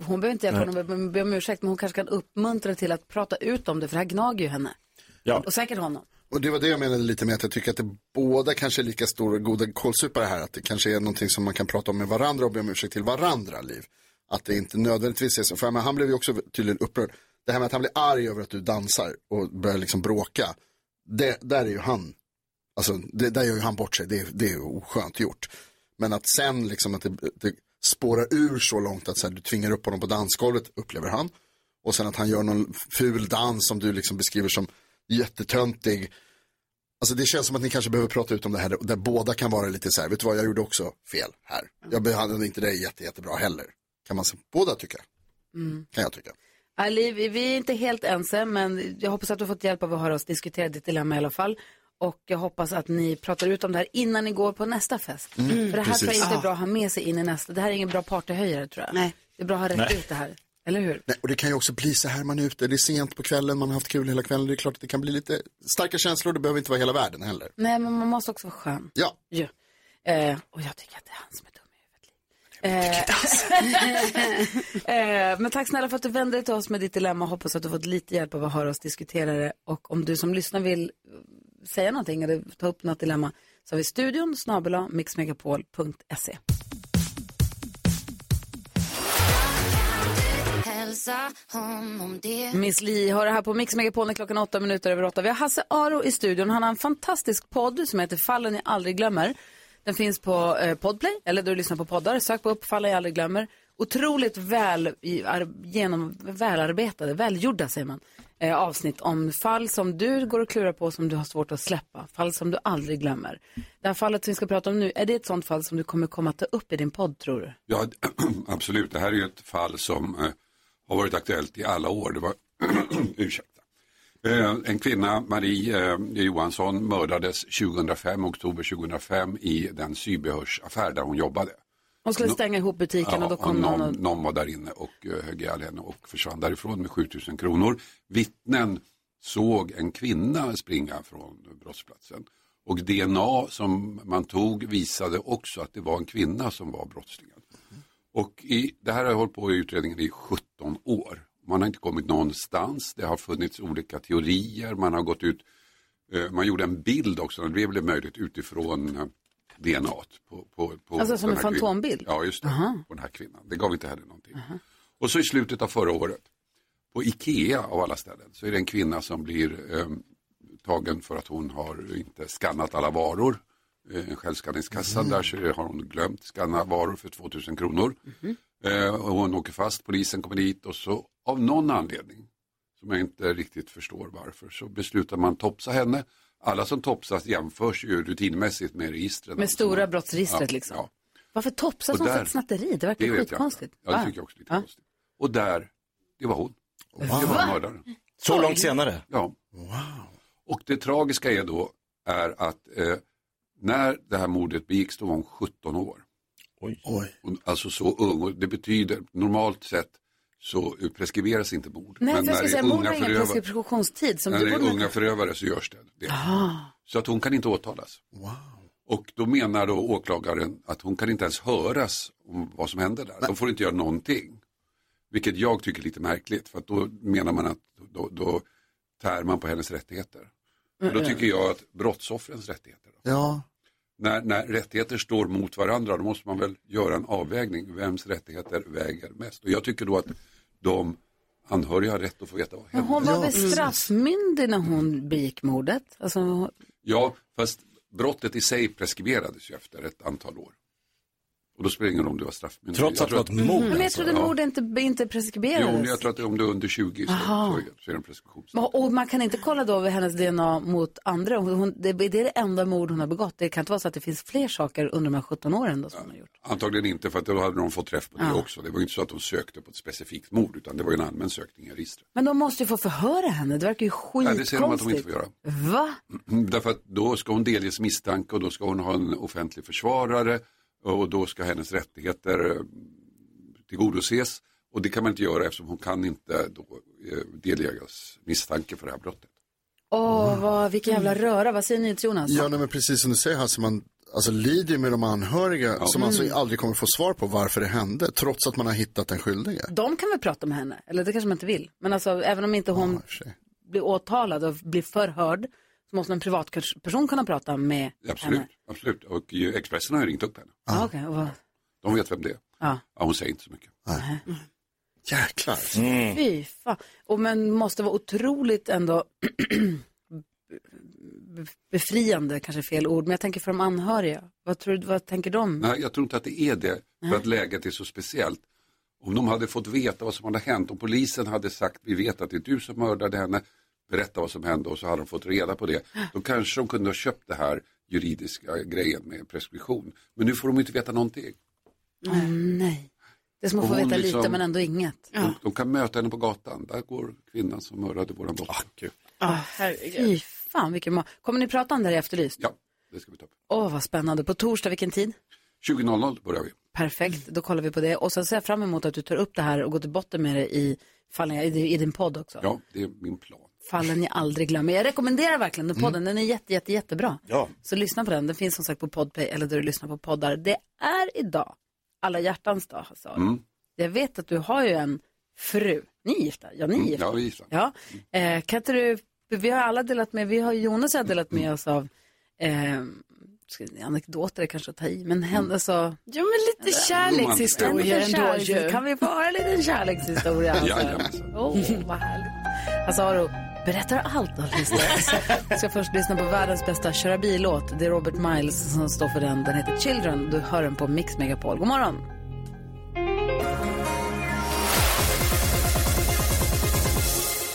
S1: hon behöver inte hjälpa
S4: Nej.
S1: honom att be om ursäkt men hon kanske kan uppmuntra till att prata ut om det för det här gnager ju henne.
S4: Ja.
S1: Och säkert honom.
S6: Och det var det jag menade lite med att jag tycker att det båda kanske är lika stora goda kålsupare här. Att det kanske är någonting som man kan prata om med varandra och be om ursäkt till varandra, Liv. Att det inte nödvändigtvis är så. För men, han blev ju också tydligen upprörd. Det här med att han blir arg över att du dansar och börjar liksom bråka. Det, där är ju han, alltså det, där gör ju han bort sig. Det, är- det är ju oskönt gjort. Men att sen liksom att det, det spårar ur så långt att så här, du tvingar upp honom på dansgolvet, upplever han. Och sen att han gör någon ful dans som du liksom beskriver som jättetöntig. Alltså det känns som att ni kanske behöver prata ut om det här där båda kan vara lite så här, vet du vad, jag gjorde också fel här. Jag behandlade inte dig jätte, jättebra heller. Kan man båda tycka,
S1: Mm.
S6: kan jag tycka.
S1: Ali, vi är inte helt ense men jag hoppas att du har fått hjälp av att höra oss diskutera ditt dilemma i alla fall. Och jag hoppas att ni pratar ut om det här innan ni går på nästa fest.
S6: Mm,
S1: För det här tror jag
S6: precis.
S1: inte är
S6: Ja.
S1: bra att ha med sig in i nästa. Det här är ingen bra partyhöjare tror jag.
S2: Nej.
S1: Det är bra att ha rätt
S6: Nej.
S1: ut det här. Eller hur?
S6: Nej, och det kan ju också bli så här man är ute, det är sent på kvällen, man har haft kul hela kvällen. Det är klart att det kan bli lite starka känslor, det behöver inte vara hela världen heller.
S1: Nej, men man måste också vara skön.
S6: Ja.
S1: ja. Eh, och jag tycker att det är han som är dum. Eh, *laughs* eh, men tack snälla för att du vände dig till oss med ditt dilemma. Hoppas att du fått lite hjälp av att höra oss diskutera det. Och om du som lyssnar vill eh, säga någonting eller ta upp något dilemma så har vi studion snabel mixmegapol.se. Miss Li har det här på Mix Megapol när klockan åtta minuter över åtta. Vi har Hasse Aro i studion. Han har en fantastisk podd som heter Fallen jag aldrig glömmer. Den finns på eh, Podplay, eller där du lyssnar på poddar. Sök på Uppfalla jag aldrig glömmer. Otroligt väl, i, ar, genom, välarbetade, välgjorda säger man, eh, avsnitt om fall som du går och klurar på som du har svårt att släppa. Fall som du aldrig glömmer. Det här fallet som vi ska prata om nu, är det ett sånt fall som du kommer komma att ta upp i din podd tror du?
S12: Ja, *clears throat* absolut. Det här är ju ett fall som eh, har varit aktuellt i alla år. Det var, *clears throat* ursäkta. Eh, en kvinna, Marie eh, Johansson, mördades 2005, oktober 2005 i den sybehörsaffär där hon jobbade.
S1: Hon skulle stänga ihop butiken och då kom
S12: någon,
S1: någon och...
S12: någon var där inne och uh, högg ihjäl henne och försvann därifrån med 7000 kronor. Vittnen såg en kvinna springa från brottsplatsen. Och DNA som man tog visade också att det var en kvinna som var brottslingen. Och i, det här har jag hållit på i utredningen i 17 år. Man har inte kommit någonstans. Det har funnits olika teorier. Man har gått ut, eh, man gjorde en bild också, det blev möjligt utifrån eh, DNA. På, på, på
S1: Alltså som en
S12: här kvinnan.
S1: fantombild?
S12: Ja, just det.
S1: Aha.
S12: På den här kvinnan. Det gav inte heller någonting. Och så i slutet av förra året, på Ikea av alla ställen, så är det en kvinna som blir eh, tagen för att hon har inte skannat alla varor. Eh, en självskanningskassa,
S6: Mm.
S12: där så har hon glömt skanna varor för 2000 kronor. Eh, och hon åker fast, polisen kommer dit och så av någon anledning, som jag inte riktigt förstår varför, så beslutar man topsa henne. Alla som topsas jämförs ju rutinmässigt med registren.
S1: Med stora brottsregistret
S12: Ja,
S1: liksom.
S12: ja.
S1: Varför topsas hon för ett snatteri? Det verkar
S12: Det vet jag
S1: skitkonstigt.
S12: Ja, det tycker jag också lite konstigt. Och där, det var hon. Det var
S4: Va?
S12: mördaren.
S4: Så långt senare?
S12: Ja. Och det tragiska är då är att eh, när det här mordet begicks då var hon 17 år.
S4: Oj.
S12: Och, alltså så ung. Och det betyder normalt sett så preskriberas inte mord.
S1: Nej, jag ska
S12: det är unga.
S1: Som
S12: när
S1: du
S12: det är unga förövare så görs det. det.
S1: Ah.
S12: Så att hon kan inte åtalas. Och Och då menar då åklagaren att hon kan inte ens höras om vad som hände där. De får inte göra någonting. Vilket jag tycker är lite märkligt för att då menar man att då, då tär man på hennes rättigheter. Och då
S6: Mm.
S12: tycker jag att brottsoffrens rättigheter,
S6: Ja,
S12: när, när rättigheter står mot varandra då måste man väl göra en avvägning. Vems rättigheter väger mest? Och jag tycker då att de anhöriga har rätt att få veta vad
S1: Men
S12: hände.
S1: hon var väl straffmyndig när hon begick mordet? Alltså,
S12: Ja, fast brottet i sig preskriberades ju efter ett antal år. Och då spelar det ingen roll om det var straffmyndighet.
S4: Trots att det var ett mord,
S1: men jag trodde mord inte, inte
S12: Jo,
S1: preskriberades.
S12: men jag tror att om du är under 20 så,
S1: Aha.
S12: så, så är det en preskription.
S1: Och man kan inte kolla då hennes DNA mot andra. Hon, hon, det, det är det enda mord hon har begått. Det kan inte vara så att det finns fler saker under de här 17 åren då som hon har gjort.
S12: Antagligen inte för att då hade de fått träff på det
S1: Ja.
S12: också. Det var ju inte så att de sökte på ett specifikt mord utan det var ju en allmän sökning i registret.
S1: Men de måste ju få förhöra henne. Det verkar ju
S12: Nej, det säger de att de inte
S1: skitkonstigt.
S12: får göra.
S1: Va?
S12: Mm, Därför att då ska hon delges misstanke och då ska hon ha en offentlig försvarare och då ska hennes rättigheter eh, tillgodoses. Och det kan man inte göra eftersom hon kan inte då eh, delges misstanke för det här brottet.
S1: Åh, vad, vilken jävla röra. Vad säger ni till Jonas?
S6: ja nej, men precis som du säger Hasse, man alltså, lider med de anhöriga som
S1: Mm.
S6: alltså aldrig kommer få svar på varför det hände, trots att man har hittat den skyldige.
S1: De kan väl prata med henne? Eller det kanske man inte vill. Men alltså, även om inte hon blir åtalad och blir förhörd så måste en privatperson kunna prata med
S12: Absolut,
S1: henne.
S12: absolut. Och Expressen har ju ringt upp henne.
S1: Ah. okej. och vad-
S12: De vet vem det är.
S1: Ja.
S12: Ja, hon säger inte så mycket.
S6: Jäklar.
S1: Fy fan. Och men måste vara otroligt ändå *clears throat* befriande, kanske fel ord, men jag tänker för de anhöriga. Vad, tror, du- vad tänker de?
S12: Nej, jag tror inte att det är det. För
S1: Nej.
S12: att läget är så speciellt. Om de hade fått veta vad som hade hänt, om polisen hade sagt vi vet att det är du som mördade henne, berätta vad som hände och så hade de fått reda på det. Då kanske de kunde ha köpt det här juridiska grejen med preskription. Men nu får de inte veta någonting.
S1: Åh, nej. Det är som att få veta
S12: liksom-
S1: lite men ändå inget.
S12: De, de kan möta henne på gatan, där går kvinnan som mördade våran dotter.
S1: Ah, Fy fan vilken ma- Kommer ni prata om det här i Efterlyst?
S12: Ja, det ska vi ta upp.
S1: Åh, vad spännande. På torsdag, vilken tid?
S12: 20.00 börjar vi.
S1: Perfekt, då kollar vi på det. Och sen ser jag fram emot att du tar upp det här och går till botten med det i, fallen, i, i din podd också.
S12: Ja, det är min plan.
S1: Fallen jag aldrig glömmer. Jag rekommenderar verkligen den podden. Den är jätte, jätte, jättebra.
S4: Ja.
S1: Så lyssna på den. Den finns som sagt på Podpay eller där du lyssnar på poddar. Det är idag alla hjärtans dag, Hasse.
S12: Mm.
S1: Jag vet att du har ju en fru. Ni är gifta? Ja, ni är
S12: Mm,
S1: gifta.
S12: ja, vi är gifta.
S1: Ja. Eh, kan inte du, vi har alla delat med, vi har Jonas har delat med oss av eh, anekdoter är kanske att ta i, men henne så...
S2: Ja, men lite
S1: liten
S2: ändå ju.
S1: Kan vi få höra en liten kärlekshistoria? *laughs* Alltså?
S12: Jajamensan.
S1: Åh, vad härligt. Alltså, berättar allt alldeles *laughs* ska först lyssna på världens bästa köra bil-låt. Det är Robert Miles som står för den. Den heter Children. Du hör den på Mix Megapol. God morgon!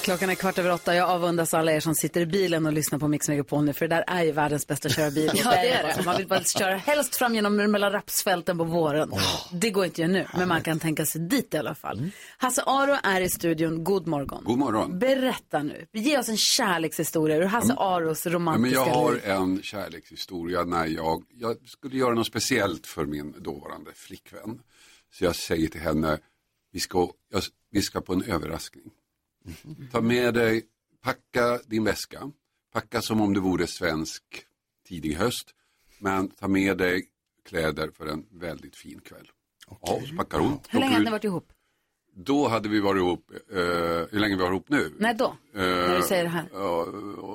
S1: Klockan är kvart över åtta. Jag avundas alla er som sitter i bilen och lyssnar på Mix Megapol nu, för det där är ju världens bästa köra bil. *laughs*
S2: Ja, det är det.
S1: Alltså, Man vill bara köra helst fram genom mellan rapsfälten på våren. Det går inte ju nu, men man kan tänka sig dit i alla fall. Hasse Aro är i studion. God morgon.
S12: God morgon.
S1: Berätta nu. Ge oss en kärlekshistoria ur Hasse Aros
S12: Ja, men
S1: romantiska
S12: jag har
S1: liv.
S12: en kärlekshistoria när jag, jag skulle göra något speciellt för min dåvarande flickvän. Så jag säger till henne, vi ska, jag, vi ska på en överraskning. Ta med dig, packa din väska, packa som om det vore svensk tidig höst. Men ta med dig kläder för en väldigt fin kväll. Ja, så packar hon.
S1: Hur länge har
S12: ut.
S1: ni varit ihop?
S12: Då hade vi varit ihop, eh, hur länge vi var ihop nu?
S1: Nej, då. När du säger det här.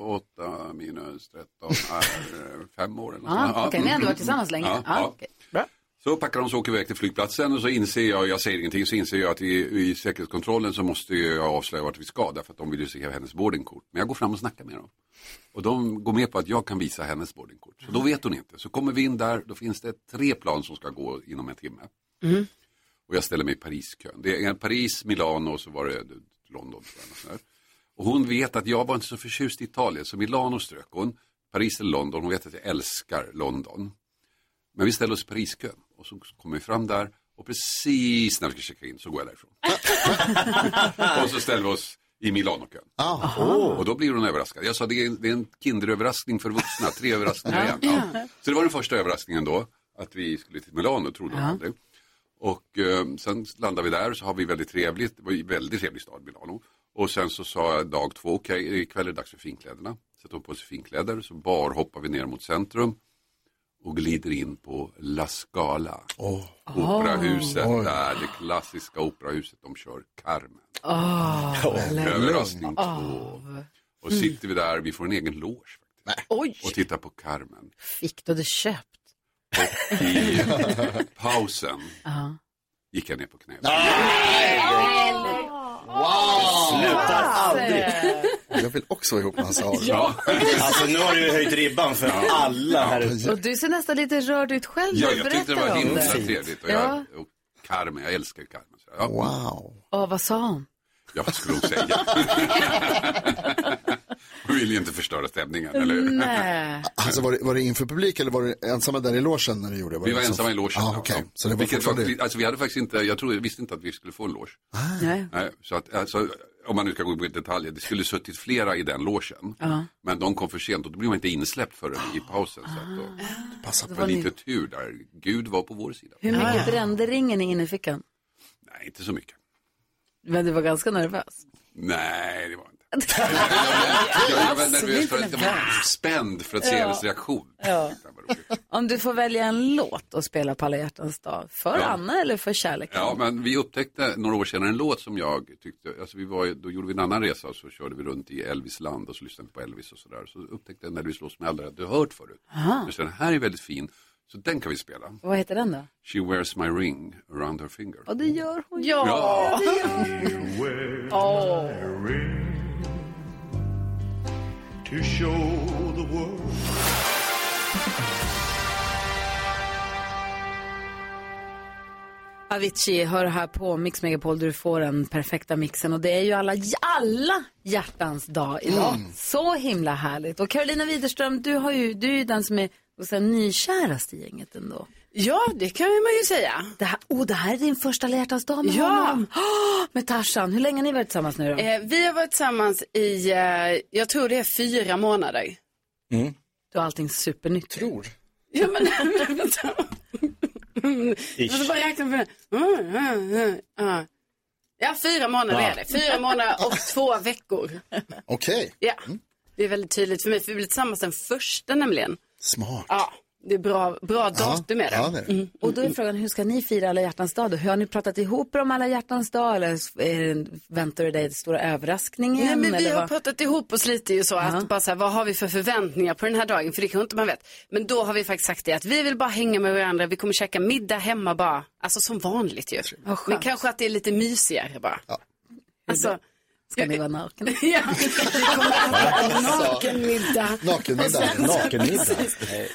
S12: Åtta minus 13 är eh, fem år eller där.
S1: Okej, ni har ändå varit tillsammans länge.
S12: Ja,
S1: Ja,
S12: ja. Så packar de så åker iväg till flygplatsen och så inser jag, jag säger ingenting, så inser jag att i, i säkerhetskontrollen så måste jag avslöja vart vi ska därför att de vill ju se hennes boardingkort. Men jag går fram och snackar med dem. Och de går med på att jag kan visa hennes boardingkort. Så då vet hon inte. Så kommer vi in där, då finns det tre plan som ska gå inom en timme. Och jag ställer mig i Pariskön. Det är Paris, Milano och så var det London. där. Och hon vet att jag var inte så förtjust i Italien, så Milano strök hon. Paris eller London, hon vet att jag älskar London. Men vi ställer oss i Pariskön och så kommer vi fram där och precis när vi ska checka in så går jag därifrån. *laughs* och så ställer vi oss i Milanokön. Och då blir hon överraskad. Jag sa det är en, det är en kinderöverraskning för vuxna, tre överraskningar igen. Ja. Så det var den första överraskningen då, att vi skulle till Milano, trodde hon
S1: Ja.
S12: aldrig. Och eh, sen landar vi där så har vi väldigt trevligt, det var en väldigt trevlig stad Milano. Och sen så sa jag dag två, okej ikväll är det dags för finkläderna. Sätter hon på sig finkläder, så bar hoppar vi ner mot centrum. Och glider in på La Scala.
S6: Oh.
S12: Operahuset
S6: Oj.
S12: där, det klassiska operahuset, de kör Carmen.
S1: Åh,
S12: Överraskning
S1: Åh.
S12: två. Och sitter vi där, vi får en egen loge. faktiskt.
S1: Oj.
S12: Och tittar på Carmen.
S1: Fick du det köpt?
S12: I *laughs* pausen
S1: Ja.
S12: gick jag ner på knä.
S6: Wow!
S4: Slutar aldrig.
S6: Jag vill också vara ihop med Hasse Aro.
S4: Ja. Alltså nu har du ju höjt ribban för alla här ute.
S1: Och du ser nästan lite rörd ut själv.
S12: Ja,
S1: du
S12: jag tyckte det var himla
S1: det.
S12: trevligt. Och
S1: Ja.
S12: jag, och Carmen, jag älskar Carmen. Så, ja.
S6: Wow.
S1: Åh, vad sa hon?
S12: Ja, vad skulle hon säga? *laughs* Hon vill ju inte förstöra stämningen, eller hur?
S1: Nej.
S6: Alltså var det, var det inför publik eller var det ensamma där i logen när du gjorde det?
S12: Vi var
S6: det
S12: ensamma i logen.
S6: Ah, okej. Så det var
S12: Vilket
S6: fortfarande...
S12: vi, alltså, vi hade faktiskt inte, jag tror, jag visste inte att vi skulle få en loge.
S1: Nej.
S12: Nej, så att, alltså, om man nu ska gå på detaljer, det skulle suttit flera i den logen.
S1: Ja.
S12: Men de kom för sent och då blev man inte insläppt förrän i pausen. Så att då,
S6: Passa
S12: det
S1: på.
S12: var lite tur där. Gud var på vår sida.
S1: Hur mycket brände ringen i innerfickan?
S12: Nej, inte så mycket.
S1: Men du var ganska nervös.
S12: Nej, det var inte. Jag, jag var nervös för att jag var spänd för att se
S1: Ja.
S12: hennes reaktion.
S1: Ja. Om du får välja en låt att spela på alla hjärtans dag, för
S12: Ja.
S1: Anna eller för kärleken?
S12: Ja, men vi upptäckte några år senare en låt som jag tyckte, alltså vi var, ju- då gjorde vi en annan resa och så körde vi runt i Elvis land och så lyssnade vi på Elvis och sådär. Så upptäckte jag när vi slåss med aldrig har hört förut.
S1: Aha.
S12: Men så den här är väldigt fin, så den kan vi spela.
S1: Vad heter den då?
S12: She wears my ring around her finger.
S1: Och det gör hon.
S12: Ja.
S1: Ja, det gör hon. Åh.
S3: To show the world.
S1: Avicii hör här på Mix Megapol där du får den perfekta mixen och det är ju alla, alla hjärtans dag idag.
S6: Mm.
S1: Så himla härligt. Och Carolina Widerström, du, har ju, du är ju den som är jag säga, nykärast i gänget ändå.
S2: Ja, det kan man ju säga.
S1: Det här, oh, det här är din första alla hjärtans dag med
S2: Ja.
S1: honom. Oh, *gasps* med Tarzan. Hur länge har ni varit tillsammans nu då?
S2: Eh, vi har varit tillsammans i, eh, jag tror det är fyra månader.
S1: Du har allting supernytt.
S6: Tror.
S2: Ja, men, *laughs* vänta. Bara räkna på det. Mm, mm, mm, ja. Fyra månader
S6: Ja.
S2: är det. Fyra månader och två veckor.
S6: Okej.
S2: Ja, det är väldigt tydligt för mig. För vi blev tillsammans den första nämligen.
S6: Smart.
S2: Ja, det är bra, bra datum är det.
S6: ja, det är det.
S2: Mm.
S1: Och då är frågan, hur ska ni fira alla hjärtans dag då? Hur har ni pratat ihop er om alla hjärtans dag eller är det, väntar du dig den stora överraskningen?
S2: Nej, men vi har
S1: vad?
S2: pratat ihop oss lite ju så att bara så här, vad har vi för förväntningar på den här dagen? För det kan inte man vet. Men då har vi faktiskt sagt det att vi vill bara hänga med varandra. Vi kommer käka middag hemma bara. Alltså som vanligt ju. Men kanske att det är lite mysigare bara. Alltså,
S1: Ska ni vara nakna? *laughs*
S2: ja, nakenmiddag.
S6: Nakenmiddag. Nakenmiddag.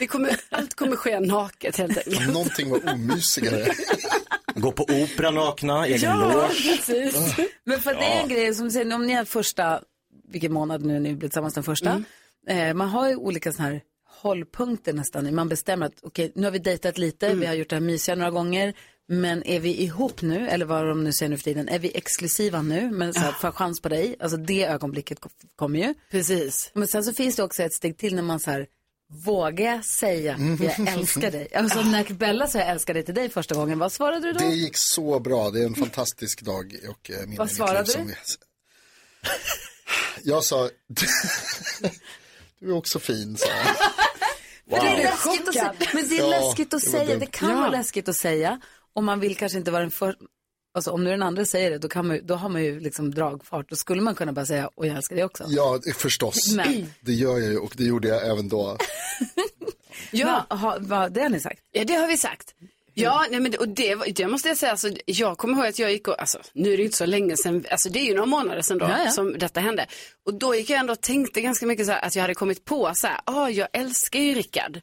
S2: Vi kommer, allt kommer ske naket helt enkelt.
S6: Någonting var omysigare. *laughs*
S4: Gå på opera nakna, egen
S2: Ja,
S4: loge.
S2: precis.
S1: Men för att det är en grej som säger, om ni är första, vilken månad nu ni blir tillsammans den första. Eh, man har ju olika sådana här hållpunkter nästan. Man bestämmer att okej, nu har vi dejtat lite, vi har gjort det här mysiga några gånger. Men är vi ihop nu, eller vad de nu säger nu för tiden, är vi exklusiva nu, men så här, får jag chans på dig? Alltså det ögonblicket kom- kommer ju.
S2: Precis.
S1: Men sen så finns det också ett steg till när man så här, vågar jag säga
S6: Mm.
S1: jag älskar dig? Alltså när Bella sa jag älskar dig till dig första gången, vad svarade du då?
S6: Det gick så bra. Det är en fantastisk dag och eh,
S1: Vad svarade du?
S6: Jag sa, *laughs* du är också fin, sa jag. *laughs*
S1: För det är läskigt att säga. Men det är
S6: Ja,
S1: läskigt att
S6: det
S1: säga.
S6: dumt.
S1: Det kan
S2: Ja.
S1: vara läskigt att säga. Och man vill kanske inte vara den för... Alltså om nu den andra säger det, då, kan man, ju- då har man ju liksom dragfart. Då skulle man kunna bara säga, och jag älskar dig också.
S6: Ja, förstås.
S1: Men-
S6: Det gör jag ju och det gjorde jag även då.
S2: Ja.
S1: Ha, vad, det har ni sagt?
S2: Ja, det har vi sagt. Ja, nej, men det, och det, det måste jag säga, alltså, jag kommer ihåg att jag gick och, alltså, nu är det inte så länge sedan, alltså det är ju några månader sedan då
S1: Ja, ja.
S2: som detta hände. Och då gick jag ändå och tänkte ganska mycket så här, att jag hade kommit på så här, ah, jag älskar ju Rickard.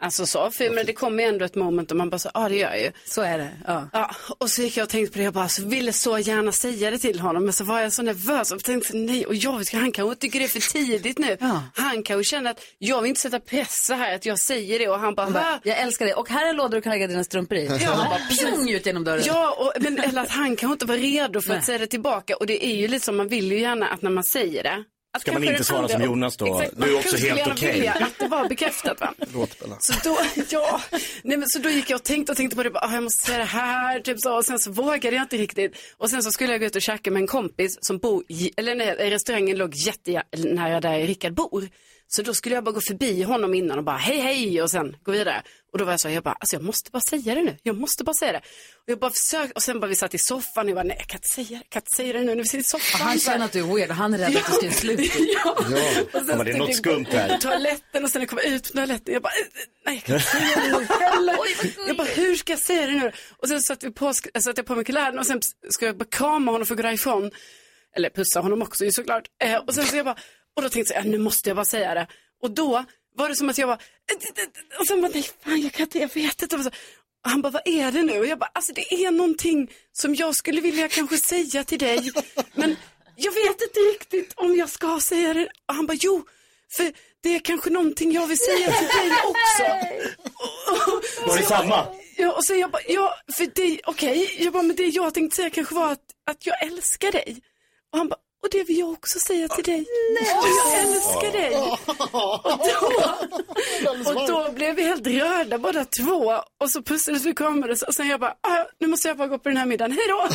S2: Alltså så, för men det kommer ju ändå ett moment och man bara så, ja ah, det gör jag ju.
S1: Så är det. Ja.
S2: Ja, och så gick jag och tänkte på det, jag bara så ville så gärna säga det till honom, men så var jag så nervös och tänkte nej, och jag vet, han kanske tycker det är för tidigt nu. Han kanske känner att jag vill inte sätta press så här, att jag säger det och han bara,
S1: bara, jag älskar dig. Och här är lådor du kan lägga dina strumpor i.
S2: Ja.
S1: Han bara pjong ut genom dörren.
S2: Ja, och, men, eller att han kanske inte var redo för
S1: Nej.
S2: att säga det tillbaka. Och det är ju lite som, man vill ju gärna att när man säger det. Att
S4: Ska man inte svara som Jonas då?
S2: Exakt,
S4: Du är också helt okej.
S2: vilja Att det var bekräftat va. *laughs* Så då, ja, nej men så då gick jag och tänkte och tänkte på det, bara, ah, jag måste säga det här, typ så, och sen så vågade jag inte riktigt. Och sen så skulle jag gå ut och käka med en kompis som bor, eller nej, restaurangen låg jättenära där Rickard bor. Så då skulle jag bara gå förbi honom innan och bara hej hej och sen gå vidare. Och då var jag så jag bara, alltså jag måste bara säga det nu, jag måste bara säga det. Och jag bara försökte, och sen bara vi satt i soffan och jag bara, nej jag kan inte säga det, jag kan inte säga det nu när vi sitter i soffan.
S1: Han känner att du är weird och han är rädd att du ska göra slut. *laughs*
S2: ja. Och sen
S4: Ja, men det är något skumt här.
S2: Toaletten och sen jag kom ut från toaletten, jag bara, eh, nej jag kan inte säga det nu heller. *laughs* Jag bara, hur ska jag säga det nu? Och sen satte jag på, satte jag på mig kläderna och sen ska jag bara krama honom för att gå därifrån. Eller pussa honom också ju såklart. Eh, och sen så jag bara, och då tänkte jag, ja, nu måste jag bara säga det. Och då var det som att jag eh, och sen bara, nej fan jag kan inte, jag vet inte. Och så- och han bara, vad är det nu? Och jag bara, alltså det är någonting som jag skulle vilja kanske säga till dig. Men jag vet inte riktigt om jag ska säga det. Och han bara, jo, för det är kanske någonting jag vill säga till dig också.
S4: Var det samma?
S2: Ja, och sen jag bara, ja, för det, okej, jag bara, men det jag tänkte säga kanske var att, att jag älskar dig. Och han bara, och det vill jag också säga till dig. Nej. Jag älskar dig. Och då, och då blev vi helt rörda båda två. Och så pussades vi och kramades. Och sen jag bara, ah, nu måste jag bara gå på den här middagen, hej då.